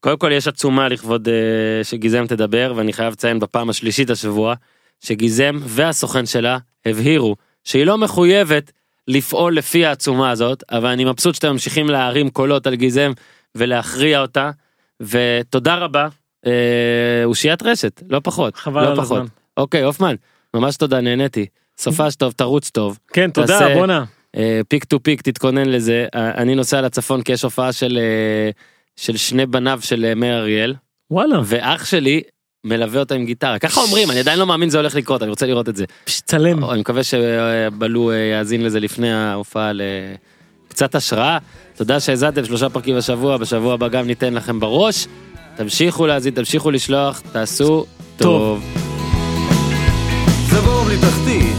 קודם כל יש עצומה לכבוד אה, שגיזם תדבר, ואני חייב לציין בפעם השלישית השבוע, שגיזם והסוכן שלה הבהירו שהיא לא מחויבת לפעול לפי העצומה הזאת, אבל אני מבסוט שאתם ממשיכים להרים קולות על גיזם ולהכריע אותה, ותודה רבה, אושיית רשת, לא פחות, חבל לא על פחות. הזמן. אוקיי, הופמן, ממש תודה, נהניתי. סופש טוב, תרוץ טוב. כן, תודה, תעשה- בואנה. פיק טו פיק תתכונן לזה אה, אני נוסע לצפון כי יש הופעה של אה, של שני בניו של אה, מאיר אריאל וואלה. ואח שלי מלווה אותה עם גיטרה. ככה אומרים, אני עדיין לא מאמין שזה הולך לקרות, אני רוצה לראות את זה. צלם. אני מקווה שבלו אה, יאזין לזה לפני ההופעה לקצת השראה. תודה שהאזנתם שלושה פרקים בשבוע, בשבוע הבא גם ניתן לכם בראש. תמשיכו להאזין, תמשיכו לשלוח, תעשו טוב. תחתית,